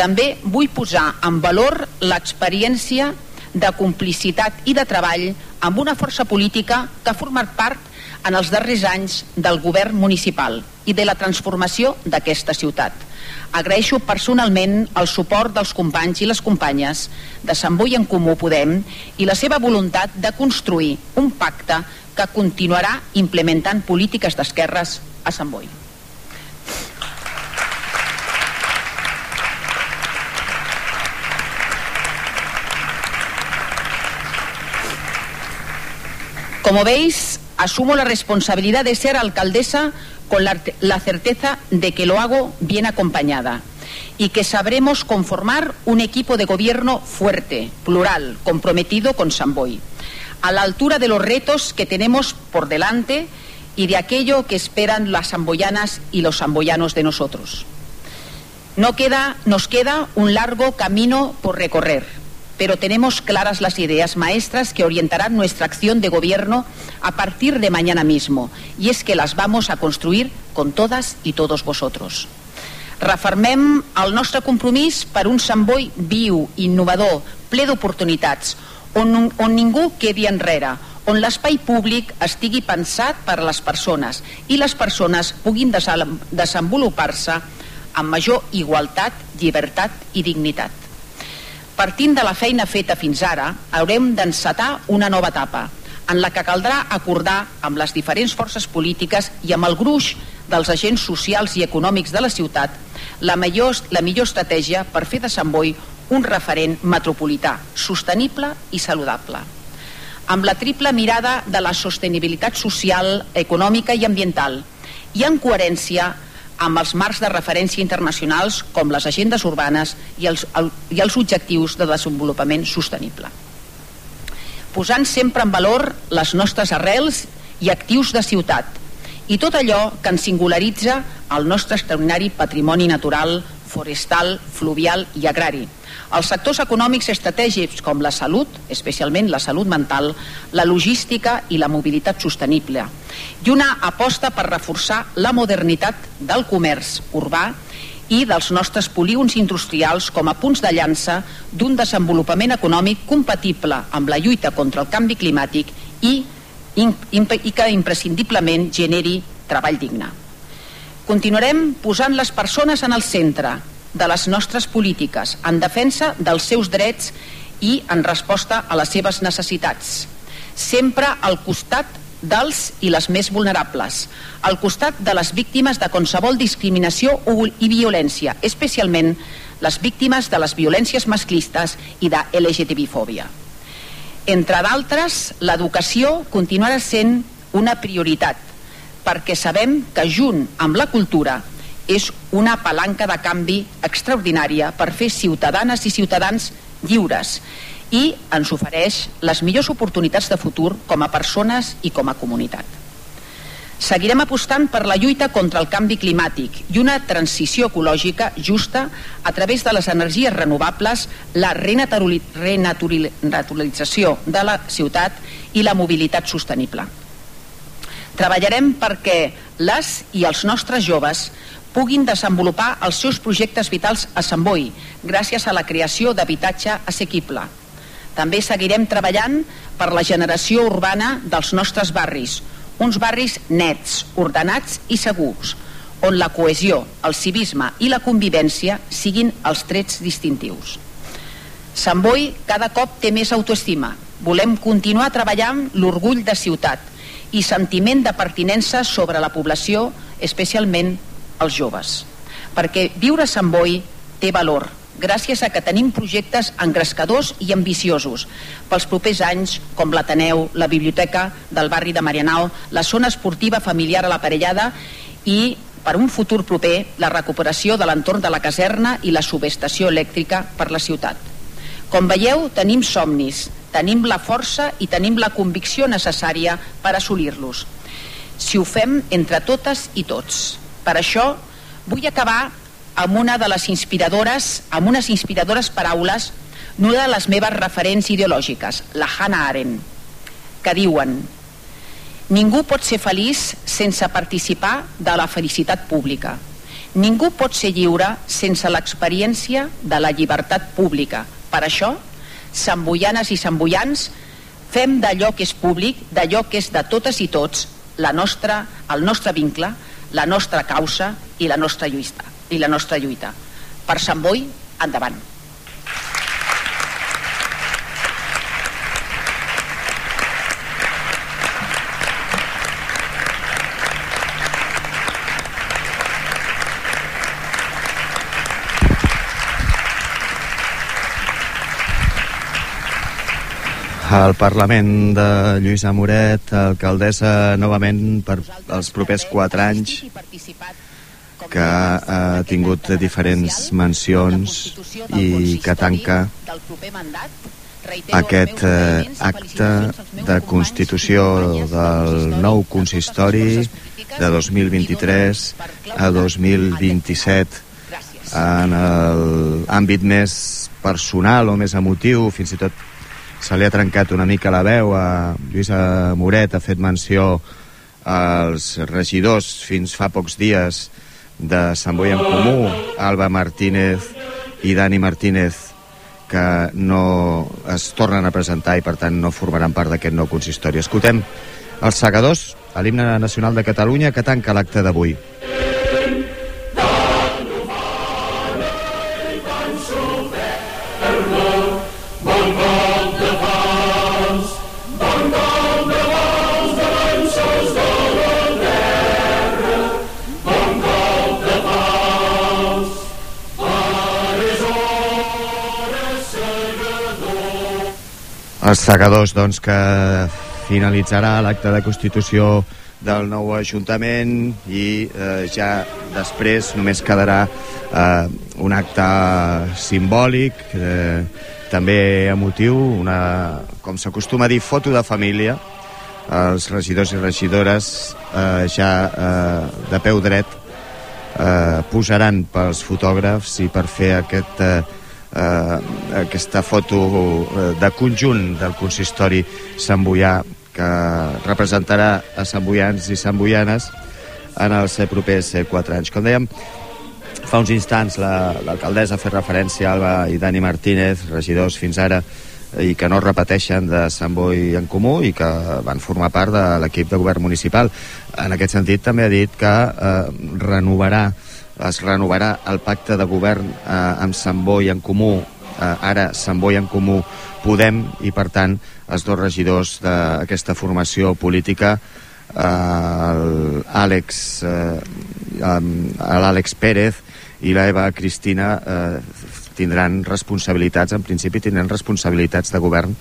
També vull posar en valor l'experiència de complicitat i de treball amb una força política que ha format part en els darrers anys del govern municipal i de la transformació d'aquesta ciutat. Agraeixo personalment el suport dels companys i les companyes de Sant Boi en Comú Podem i la seva voluntat de construir un pacte que continuarà implementant polítiques d'esquerres a Sant Boi. Como veis, asumo la responsabilidad de ser alcaldesa con la, certeza de que lo hago bien acompañada y que sabremos conformar un equipo de gobierno fuerte, plural, comprometido con Samboy, a la altura de los retos que tenemos por delante y de aquello que esperan las samboyanas y los samboyanos de nosotros. No queda, nos queda un largo camino por recorrer, pero tenemos claras las ideas maestras que orientarán nuestra acción de gobierno a partir de mañana mismo, y es que las vamos a construir con todas y todos vosotros. Refermem el nostre compromís per un Sant Boi viu, innovador, ple d'oportunitats, on, on ningú quedi enrere, on l'espai públic estigui pensat per a les persones i les persones puguin desenvolupar-se amb major igualtat, llibertat i dignitat. Partint de la feina feta fins ara, haurem d'encetar una nova etapa, en la que caldrà acordar amb les diferents forces polítiques i amb el gruix dels agents socials i econòmics de la ciutat la millor, la millor estratègia per fer de Sant Boi un referent metropolità, sostenible i saludable. Amb la triple mirada de la sostenibilitat social, econòmica i ambiental i en coherència amb els marcs de referència internacionals com les agendes urbanes i els, el, i els objectius de desenvolupament sostenible. Posant sempre en valor les nostres arrels i actius de ciutat, i tot allò que ens singularitza el nostre extraordinari patrimoni natural, forestal, fluvial i agrari. Els sectors econòmics estratègics com la salut, especialment la salut mental, la logística i la mobilitat sostenible, i una aposta per reforçar la modernitat del comerç urbà i dels nostres polígons industrials com a punts de llança d'un desenvolupament econòmic compatible amb la lluita contra el canvi climàtic i i que imprescindiblement generi treball digne. Continuarem posant les persones en el centre de les nostres polítiques, en defensa dels seus drets i en resposta a les seves necessitats. Sempre al costat dels i les més vulnerables, al costat de les víctimes de qualsevol discriminació i violència, especialment les víctimes de les violències masclistes i de LGTB-fòbia. Entre d'altres, l'educació continuarà sent una prioritat, perquè sabem que junt amb la cultura és una palanca de canvi extraordinària per fer ciutadanes i ciutadans lliures i ens ofereix les millors oportunitats de futur com a persones i com a comunitat. Seguirem apostant per la lluita contra el canvi climàtic i una transició ecològica justa a través de les energies renovables, la renaturalització de la ciutat i la mobilitat sostenible. Treballarem perquè les i els nostres joves puguin desenvolupar els seus projectes vitals a Sant Boi gràcies a la creació d'habitatge assequible. També seguirem treballant per la generació urbana dels nostres barris, uns barris nets, ordenats i segurs, on la cohesió, el civisme i la convivència siguin els trets distintius. Sant Boi cada cop té més autoestima. Volem continuar treballant l'orgull de ciutat i sentiment de pertinença sobre la població, especialment els joves. Perquè viure a Sant Boi té valor, gràcies a que tenim projectes engrescadors i ambiciosos pels propers anys, com l'Ateneu, la Biblioteca del barri de Marianao, la zona esportiva familiar a la Parellada i per un futur proper la recuperació de l'entorn de la caserna i la subestació elèctrica per la ciutat. Com veieu, tenim somnis, tenim la força i tenim la convicció necessària per assolir-los. Si ho fem entre totes i tots. Per això vull acabar amb una de les inspiradores, amb unes inspiradores paraules d'una de les meves referents ideològiques, la Hannah Arendt, que diuen Ningú pot ser feliç sense participar de la felicitat pública. Ningú pot ser lliure sense l'experiència de la llibertat pública. Per això, samboianes i samboians, fem d'allò que és públic, d'allò que és de totes i tots, la nostra, el nostre vincle, la nostra causa i la nostra lluita i la nostra lluita. Per Sant Boi, endavant. Al Parlament de Lluïsa Moret, alcaldessa novament per als propers quatre anys que ha tingut diferents mencions i que tanca aquest eh, acte de constitució del nou consistori de 2023 a 2027 en l'àmbit més personal o més emotiu, fins i tot se li ha trencat una mica la veu a Lluïsa Moret, ha fet menció als regidors fins fa pocs dies de Sant Boi en Comú, Alba Martínez i Dani Martínez, que no es tornen a presentar i per tant no formaran part d'aquest nou consistori. Escoltem els segadors a l'himne nacional de Catalunya que tanca l'acte d'avui. Els segadors, doncs, que finalitzarà l'acte de constitució del nou Ajuntament i eh, ja després només quedarà eh, un acte simbòlic, eh, també emotiu, una, com s'acostuma a dir, foto de família. Els regidors i regidores eh, ja eh, de peu dret eh, posaran pels fotògrafs i per fer aquest eh, eh, aquesta foto eh, de conjunt del consistori Sant Boià que representarà a Sant Boians i Sant Boianes en els propers eh, quatre anys. Com dèiem, fa uns instants l'alcaldessa la, ha fet referència a Alba i Dani Martínez, regidors fins ara, i que no repeteixen de Sant Boi en Comú i que van formar part de l'equip de govern municipal. En aquest sentit també ha dit que eh, renovarà es renovarà el pacte de govern eh, amb Sant Boi en Comú, eh, ara Sant Boi en Comú Podem, i per tant els dos regidors d'aquesta formació política eh, eh, l'Àlex Pérez i l'Eva Cristina eh, tindran responsabilitats, en principi tindran responsabilitats de govern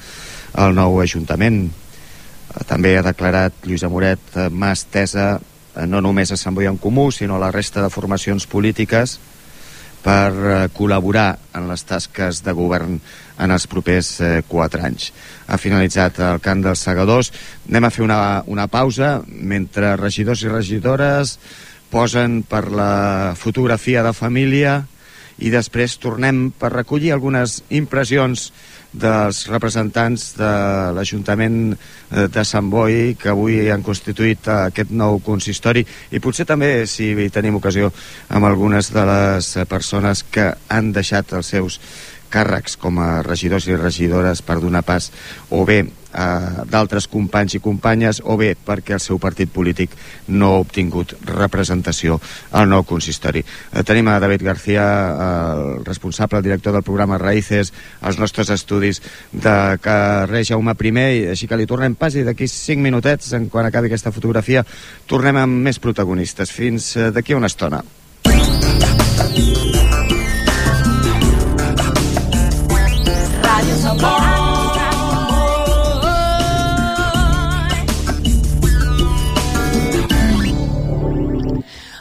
al nou Ajuntament. Eh, també ha declarat Lluís Amoret eh, mà estesa Eh, no només a Sant Boi en Comú, sinó a la resta de formacions polítiques per eh, col·laborar en les tasques de govern en els propers eh, quatre anys. Ha finalitzat el cant dels segadors. Anem a fer una, una pausa mentre regidors i regidores posen per la fotografia de família i després tornem per recollir algunes impressions dels representants de l'Ajuntament eh, de Sant Boi que avui han constituït aquest nou consistori. I potser també, si tenim ocasió, amb algunes de les persones que han deixat els seus càrrecs com a regidors i regidores per donar pas o bé a d'altres companys i companyes o bé perquè el seu partit polític no ha obtingut representació al nou consistori. Eh, tenim a David García, el responsable, el director del programa Raíces, als nostres estudis de carrer Jaume I, així que li tornem pas i d'aquí 5 minutets, en quan acabi aquesta fotografia, tornem amb més protagonistes. Fins eh, d'aquí una estona.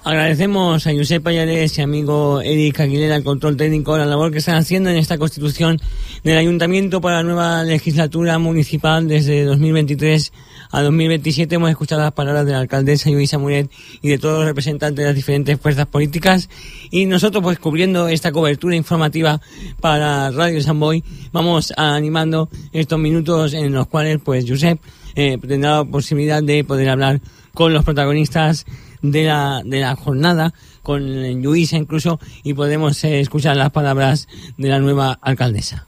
Agradecemos a Josep Payares y amigo Eric Aguilera, el control técnico, la labor que están haciendo en esta constitución del Ayuntamiento para la nueva legislatura municipal desde 2023 a 2027. Hemos escuchado las palabras de la alcaldesa Luisa Muret y de todos los representantes de las diferentes fuerzas políticas. Y nosotros, pues cubriendo esta cobertura informativa para Radio Samboy, vamos animando estos minutos en los cuales, pues, Josep eh, tendrá la posibilidad de poder hablar con los protagonistas de la, de la jornada, con Luisa incluso, y podemos eh, escuchar las palabras de la nueva alcaldesa.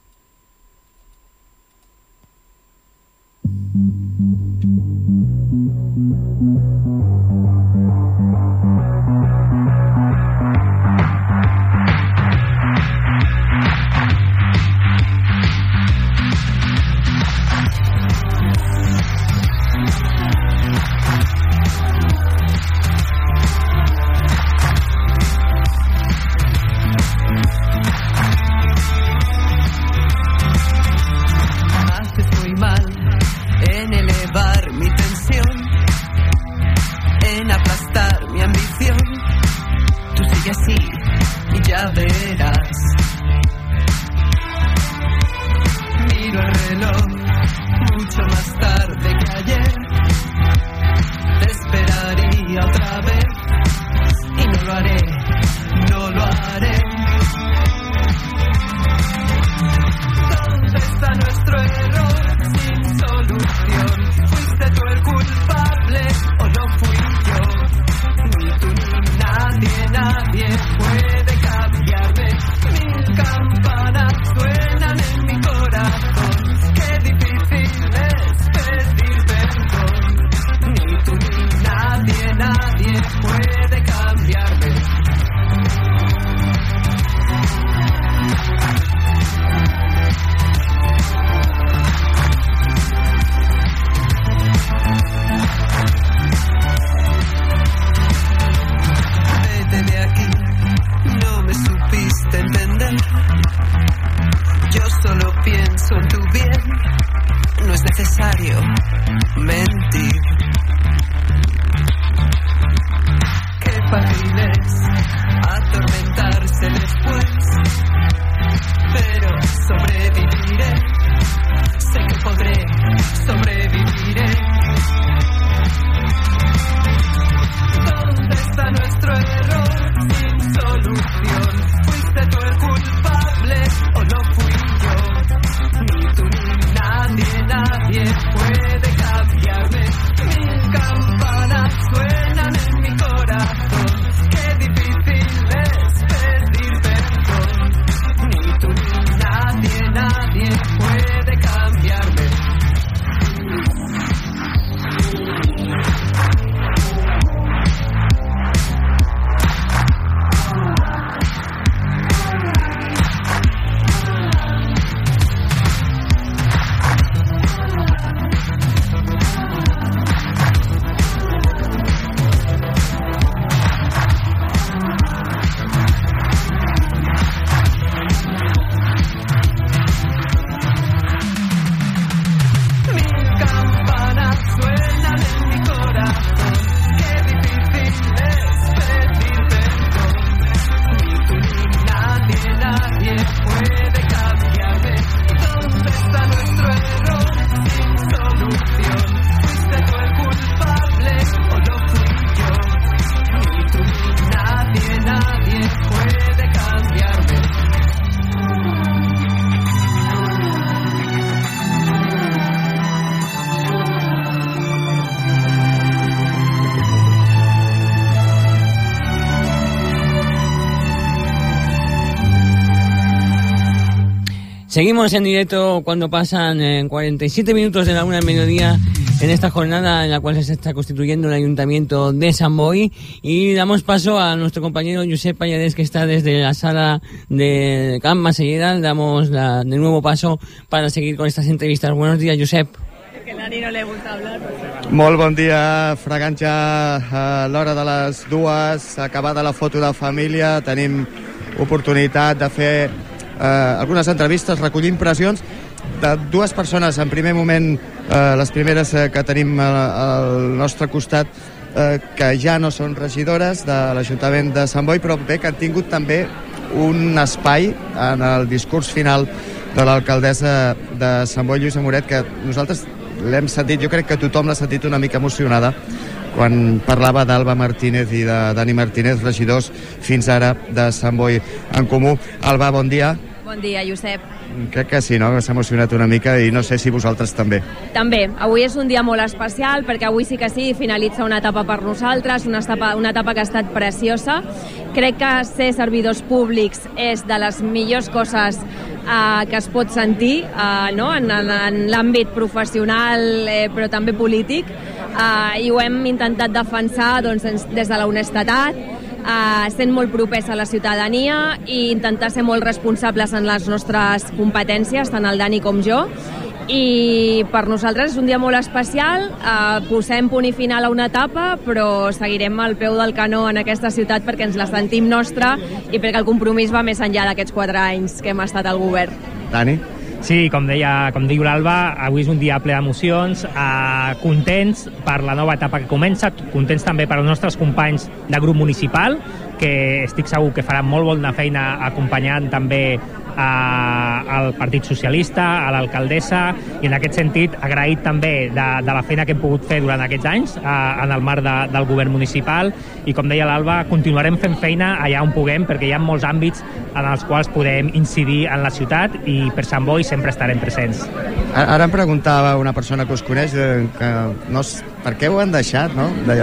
Seguimos en directo cuando pasan eh, 47 minutos de la una del mediodía en esta jornada en la cual se está constituyendo el Ayuntamiento de San Boy y damos paso a nuestro compañero Josep Payades que está desde la sala de Camp Masellera. Damos la, de nuevo paso para seguir con estas entrevistas. Buenos días, Josep. Que a Nani no le gusta hablar. Molt bon dia, fregant ja a l'hora de les dues, acabada la foto de família, tenim oportunitat de fer eh, algunes entrevistes, recollir impressions de dues persones, en primer moment, eh, les primeres eh, que tenim eh, al nostre costat, eh, que ja no són regidores de l'Ajuntament de Sant Boi, però bé que han tingut també un espai en el discurs final de l'alcaldessa de Sant Boi, Lluïsa Moret, que nosaltres l'hem sentit, jo crec que tothom l'ha sentit una mica emocionada quan parlava d'Alba Martínez i de Dani Martínez, regidors fins ara de Sant Boi en Comú. Alba, bon dia. Bon dia, Josep. Crec que sí, no? s'ha emocionat una mica i no sé si vosaltres també. També, avui és un dia molt especial perquè avui sí que sí, finalitza una etapa per nosaltres, una etapa, una etapa que ha estat preciosa. Crec que ser servidors públics és de les millors coses eh, que es pot sentir eh, no? en, en, en l'àmbit professional eh, però també polític eh, i ho hem intentat defensar doncs, des de la honestedat, eh, sent molt propers a la ciutadania i intentar ser molt responsables en les nostres competències, tant el Dani com jo, i per nosaltres és un dia molt especial, eh, posem punt i final a una etapa, però seguirem al peu del canó en aquesta ciutat perquè ens la sentim nostra i perquè el compromís va més enllà d'aquests quatre anys que hem estat al govern. Dani? Sí, com deia, com diu l'Alba, avui és un dia ple d'emocions, eh, contents per la nova etapa que comença, contents també per als nostres companys de grup municipal, que estic segur que faran molt bona feina acompanyant també eh, al Partit Socialista, a l'alcaldessa, i en aquest sentit agraït també de, de la feina que hem pogut fer durant aquests anys eh, en el marc de, del govern municipal, i com deia l'Alba, continuarem fent feina allà on puguem, perquè hi ha molts àmbits en els quals podem incidir en la ciutat i per Sant Boi sempre estarem presents. Ara ara em preguntava una persona que us coneix eh, que no, per què ho han deixat, no? De,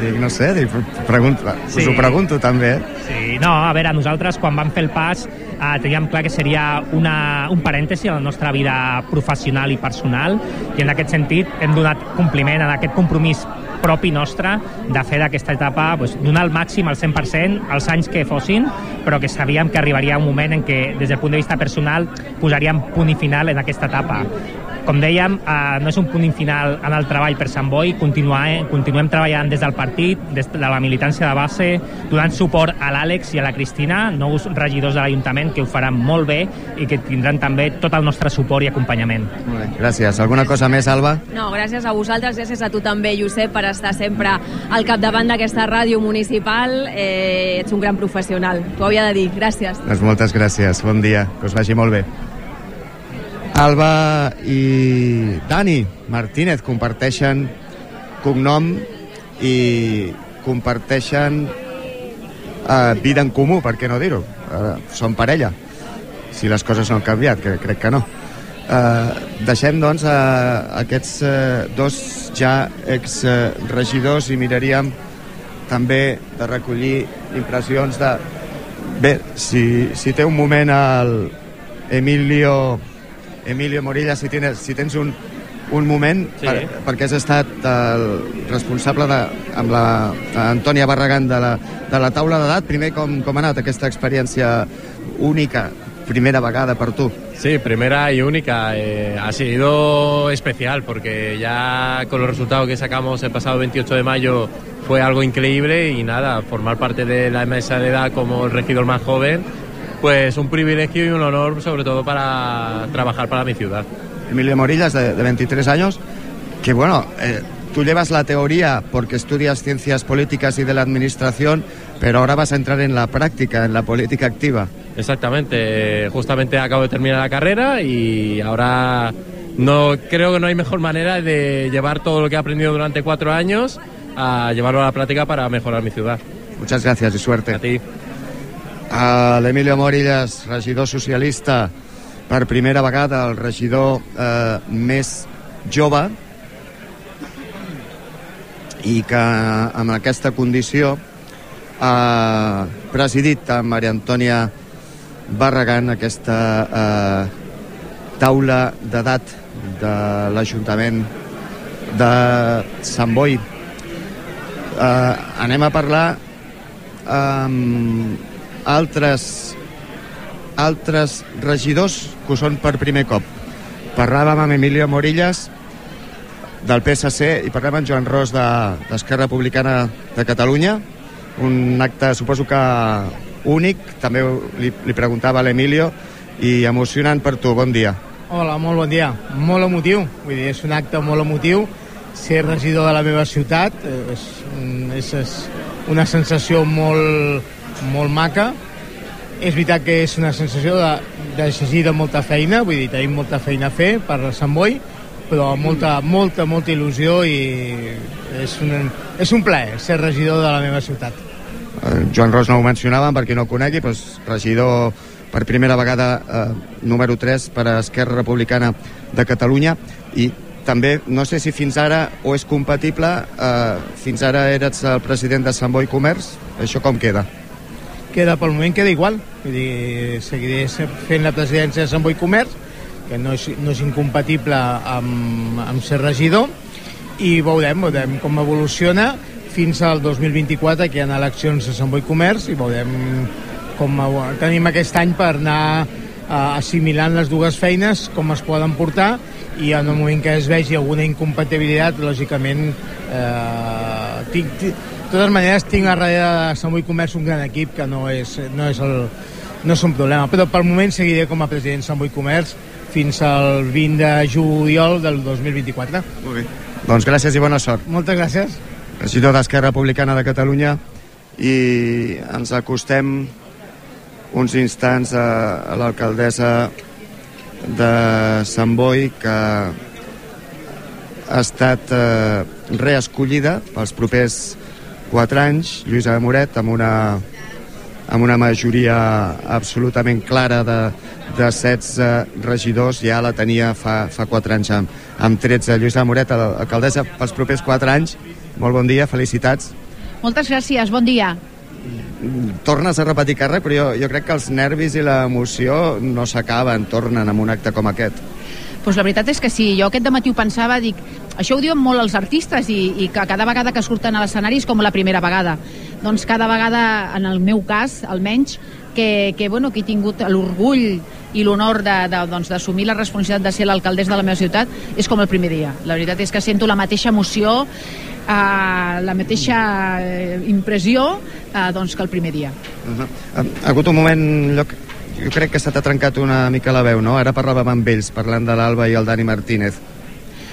Dic, no sé, dic, pregunto, Sí. us ho pregunto també. Sí, no, a veure, nosaltres quan vam fer el pas eh, teníem clar que seria una, un parèntesi a la nostra vida professional i personal i en aquest sentit hem donat compliment a aquest compromís propi nostre de fer d'aquesta etapa, doncs, donar el màxim al 100% els anys que fossin, però que sabíem que arribaria un moment en què, des del punt de vista personal, posaríem punt i final en aquesta etapa. Com dèiem, eh, no és un punt final en el treball per Sant Boi, continuar, eh, continuem treballant des del partit, des de la militància de base, donant suport a l'Àlex i a la Cristina, nous regidors de l'Ajuntament que ho faran molt bé i que tindran també tot el nostre suport i acompanyament. Molt bé, gràcies. Alguna cosa més, Alba? No, gràcies a vosaltres, gràcies a tu també, Josep, per estar sempre al capdavant d'aquesta ràdio municipal. Eh, ets un gran professional, t'ho havia de dir. Gràcies. Doncs moltes gràcies. Bon dia. Que us vagi molt bé. Alba i Dani Martínez comparteixen cognom i comparteixen eh, vida en comú, per què no dir-ho? Eh, són parella, si les coses no han canviat, que crec que no. Eh, deixem, doncs, a aquests eh, dos ja exregidors i miraríem també de recollir impressions de... Bé, si, si té un moment el Emilio, Emilio Morilla, si tens, si tens un, un moment, Sí. per, perquè has estat el responsable de, amb la Antònia Barragán de la, de la taula d'edat, primer com, com ha anat aquesta experiència única, primera vegada per tu? Sí, primera y única. Eh, ha sido especial porque ya con los resultados que sacamos el pasado 28 de mayo fue algo increíble y nada, formar parte de la mesa de edad como el regidor más joven, pues un privilegio y un honor sobre todo para trabajar para mi ciudad. Emilio Morillas, de, de 23 años, que bueno, eh, tú llevas la teoría porque estudias ciencias políticas y de la administración, pero ahora vas a entrar en la práctica, en la política activa. Exactamente, justamente acabo de terminar la carrera y ahora no creo que no hay mejor manera de llevar todo lo que he aprendido durante cuatro años a llevarlo a la práctica para mejorar mi ciudad. Muchas gracias y suerte. A ti. A l'Emilio Morillas, regidor socialista, per primera vegada el regidor eh, més jove i que amb aquesta condició ha presidit amb Maria Antònia Barragán aquesta eh, taula d'edat de l'Ajuntament de Sant Boi. Eh, anem a parlar amb altres altres regidors que ho són per primer cop. Parlàvem amb Emilio Morillas del PSC i parlàvem amb Joan Ros de- d'Esquerra Republicana de Catalunya un acte suposo que únic també li, li preguntava a l'Emilio i emocionant per tu, bon dia Hola, molt bon dia. Molt emotiu, vull dir, és un acte molt emotiu. Ser regidor de la meva ciutat eh, és, és, és una sensació molt, molt maca. És veritat que és una sensació de, de exigir de molta feina, vull dir, tenim molta feina a fer per Sant Boi, però molta, molta, molta il·lusió i és un, és un plaer ser regidor de la meva ciutat. Eh, Joan Ros no ho mencionàvem per qui no ho conegui, doncs regidor per primera vegada eh, número 3 per a Esquerra Republicana de Catalunya i també, no sé si fins ara o és compatible, eh, fins ara eres el president de Sant Boi Comerç, això com queda? Queda pel moment queda igual. Vull dir, seguiré se- fent la presidència de Sant Boi Comerç que no és, no és incompatible amb, amb ser regidor i veurem, veurem com evoluciona fins al 2024 que hi ha eleccions a Sant Boi Comerç i veurem com tenim aquest any per anar assimilant les dues feines, com es poden portar i en el moment que es vegi alguna incompatibilitat, lògicament eh, tinc, tinc, de totes maneres tinc a darrere de Sant Boi Comerç un gran equip que no és, no és, el, no és un problema, però pel moment seguiré com a president de Sant Boi Comerç fins al 20 de juliol del 2024. Molt bé. Doncs gràcies i bona sort. Moltes gràcies. regidor d'Esquerra Republicana de Catalunya i ens acostem uns instants a, a l'alcaldessa de Sant Boi que ha estat eh, reescollida pels propers quatre anys, Lluïsa Moret, amb una, amb una majoria absolutament clara de, de 16 regidors, ja la tenia fa, fa 4 anys amb, amb 13. Lluïsa Moret, alcaldessa, pels propers 4 anys, molt bon dia, felicitats. Moltes gràcies, bon dia. Tornes a repetir càrrec, però jo, jo crec que els nervis i l'emoció no s'acaben, tornen en un acte com aquest. Pues la veritat és que sí, jo aquest matí ho pensava, dic, això ho diuen molt els artistes i, i que cada vegada que surten a l'escenari és com la primera vegada. Doncs cada vegada, en el meu cas, almenys, que, que, bueno, que he tingut l'orgull i l'honor d'assumir de, de, doncs, la responsabilitat de ser l'alcaldessa de la meva ciutat és com el primer dia. La veritat és que sento la mateixa emoció, eh, la mateixa eh, impressió eh, doncs, que el primer dia. Uh -huh. Ha hagut un moment, lloc, jo crec que se t'ha trencat una mica la veu, no? Ara parlàvem amb ells, parlant de l'Alba i el Dani Martínez.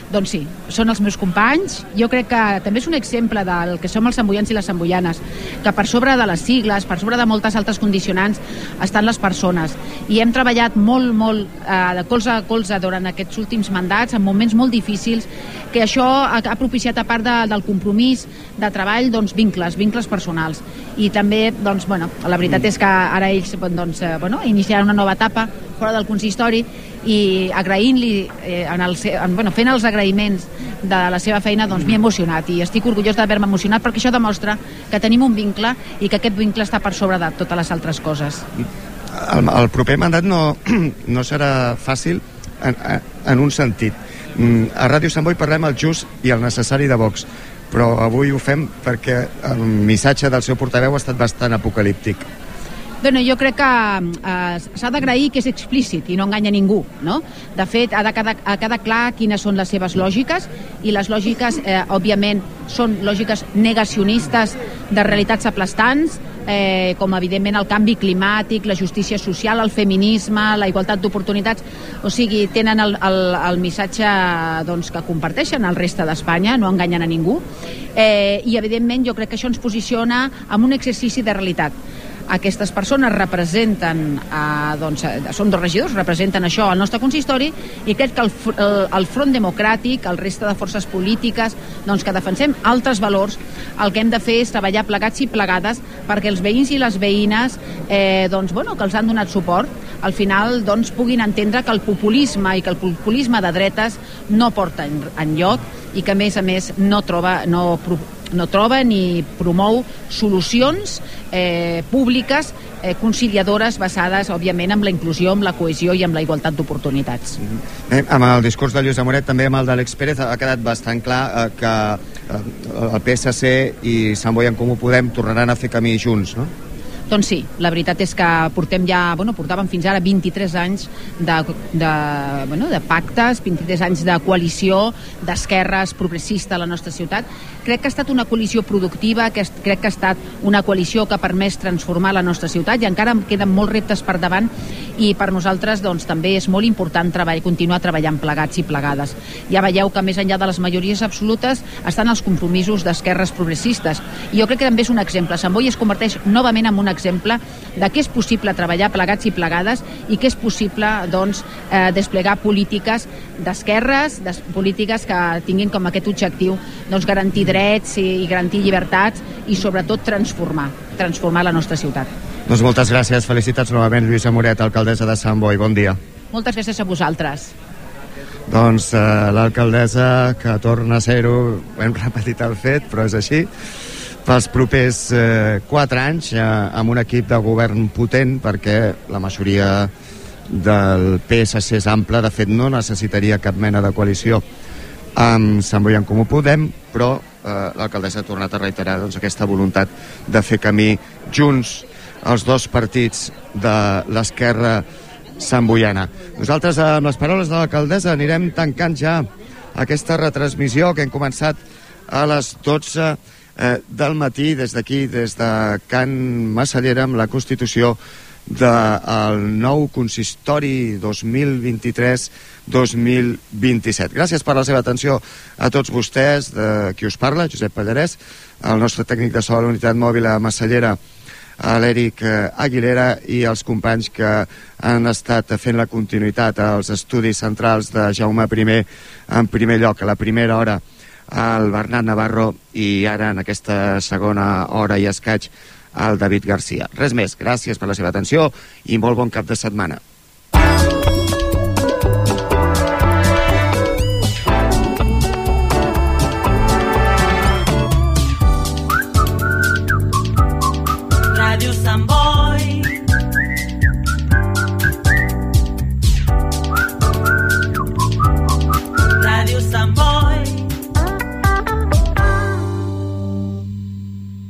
Doncs sí, són els meus companys. Jo crec que també és un exemple del que som els samboians i les samboianes, que per sobre de les sigles, per sobre de moltes altres condicionants, estan les persones. I hem treballat molt, molt eh, de colze a colze durant aquests últims mandats, en moments molt difícils, que això ha, ha propiciat, a part de, del compromís de treball, doncs, vincles, vincles personals. I també, doncs, bueno, la veritat és que ara ells doncs, eh, bueno, iniciaran una nova etapa fora del consistori i agraint-li, eh, en el, en, bueno, fent els agraïments de la seva feina, doncs m'he emocionat i estic orgullós d'haver-me emocionat perquè això demostra que tenim un vincle i que aquest vincle està per sobre de totes les altres coses. El, el proper mandat no, no serà fàcil en, en un sentit. Mm, a Ràdio Sant Boi parlem el just i el necessari de Vox, però avui ho fem perquè el missatge del seu portaveu ha estat bastant apocalíptic. Bueno, jo crec que eh, s'ha d'agrair que és explícit i no enganya ningú, no? De fet, ha de quedar, ha quedar clar quines són les seves lògiques i les lògiques, eh, òbviament, són lògiques negacionistes de realitats aplastants, eh, com evidentment el canvi climàtic, la justícia social, el feminisme, la igualtat d'oportunitats, o sigui, tenen el, el, el missatge doncs, que comparteixen el reste d'Espanya, no enganyen a ningú, eh, i evidentment jo crec que això ens posiciona en un exercici de realitat aquestes persones representen, eh, doncs, eh, són dos regidors, representen això al nostre consistori i crec que el, el, el Front Democràtic, el reste de forces polítiques, doncs, que defensem altres valors, el que hem de fer és treballar plegats i plegades perquè els veïns i les veïnes eh, doncs, bueno, que els han donat suport al final doncs, puguin entendre que el populisme i que el populisme de dretes no porta en, en lloc i que a més a més no troba, no no troba ni promou solucions eh, públiques eh, conciliadores basades, òbviament, en la inclusió, en la cohesió i en la igualtat d'oportunitats. Mm -hmm. eh, amb el discurs de Lluís Amoret, també amb el d'Àlex Pérez, ha quedat bastant clar eh, que eh, el PSC i Sant Boi en Comú Podem tornaran a fer camí junts, no? Doncs sí, la veritat és que portem ja, bueno, portàvem fins ara 23 anys de, de, bueno, de pactes, 23 anys de coalició d'esquerres progressista a la nostra ciutat. Crec que ha estat una coalició productiva, que crec que ha estat una coalició que ha permès transformar la nostra ciutat i encara queden molts reptes per davant i per nosaltres doncs, també és molt important treball, continuar treballant plegats i plegades. Ja veieu que més enllà de les majories absolutes estan els compromisos d'esquerres progressistes. I jo crec que també és un exemple. Sant Boi es converteix novament en un exemple de què és possible treballar plegats i plegades i que és possible doncs, eh, desplegar polítiques d'esquerres, des, polítiques que tinguin com aquest objectiu doncs, garantir drets i, i garantir llibertats i sobretot transformar, transformar la nostra ciutat. Doncs moltes gràcies, felicitats novament Lluïsa Moret, alcaldessa de Sant Boi, bon dia. Moltes gràcies a vosaltres. Doncs eh, l'alcaldessa que torna a ser-ho, hem repetit el fet, però és així, pels propers eh, quatre anys eh, amb un equip de govern potent perquè la majoria del PSC és ample, de fet no necessitaria cap mena de coalició amb Sant Boi en Comú Podem, però eh, l'alcaldessa ha tornat a reiterar doncs, aquesta voluntat de fer camí junts els dos partits de l'esquerra samboiana. Nosaltres, amb les paraules de l'alcaldessa, anirem tancant ja aquesta retransmissió que hem començat a les 12 eh, del matí des d'aquí, des de Can Massallera, amb la constitució del nou consistori 2023-2027. Gràcies per la seva atenció a tots vostès, de qui us parla, Josep Pallarès, el nostre tècnic de sol, unitat mòbil a Massallera, a l'Eric Aguilera i els companys que han estat fent la continuïtat als estudis centrals de Jaume I en primer lloc, a la primera hora el Bernat Navarro i ara en aquesta segona hora i escaig el David Garcia. Res més, gràcies per la seva atenció i molt bon cap de setmana.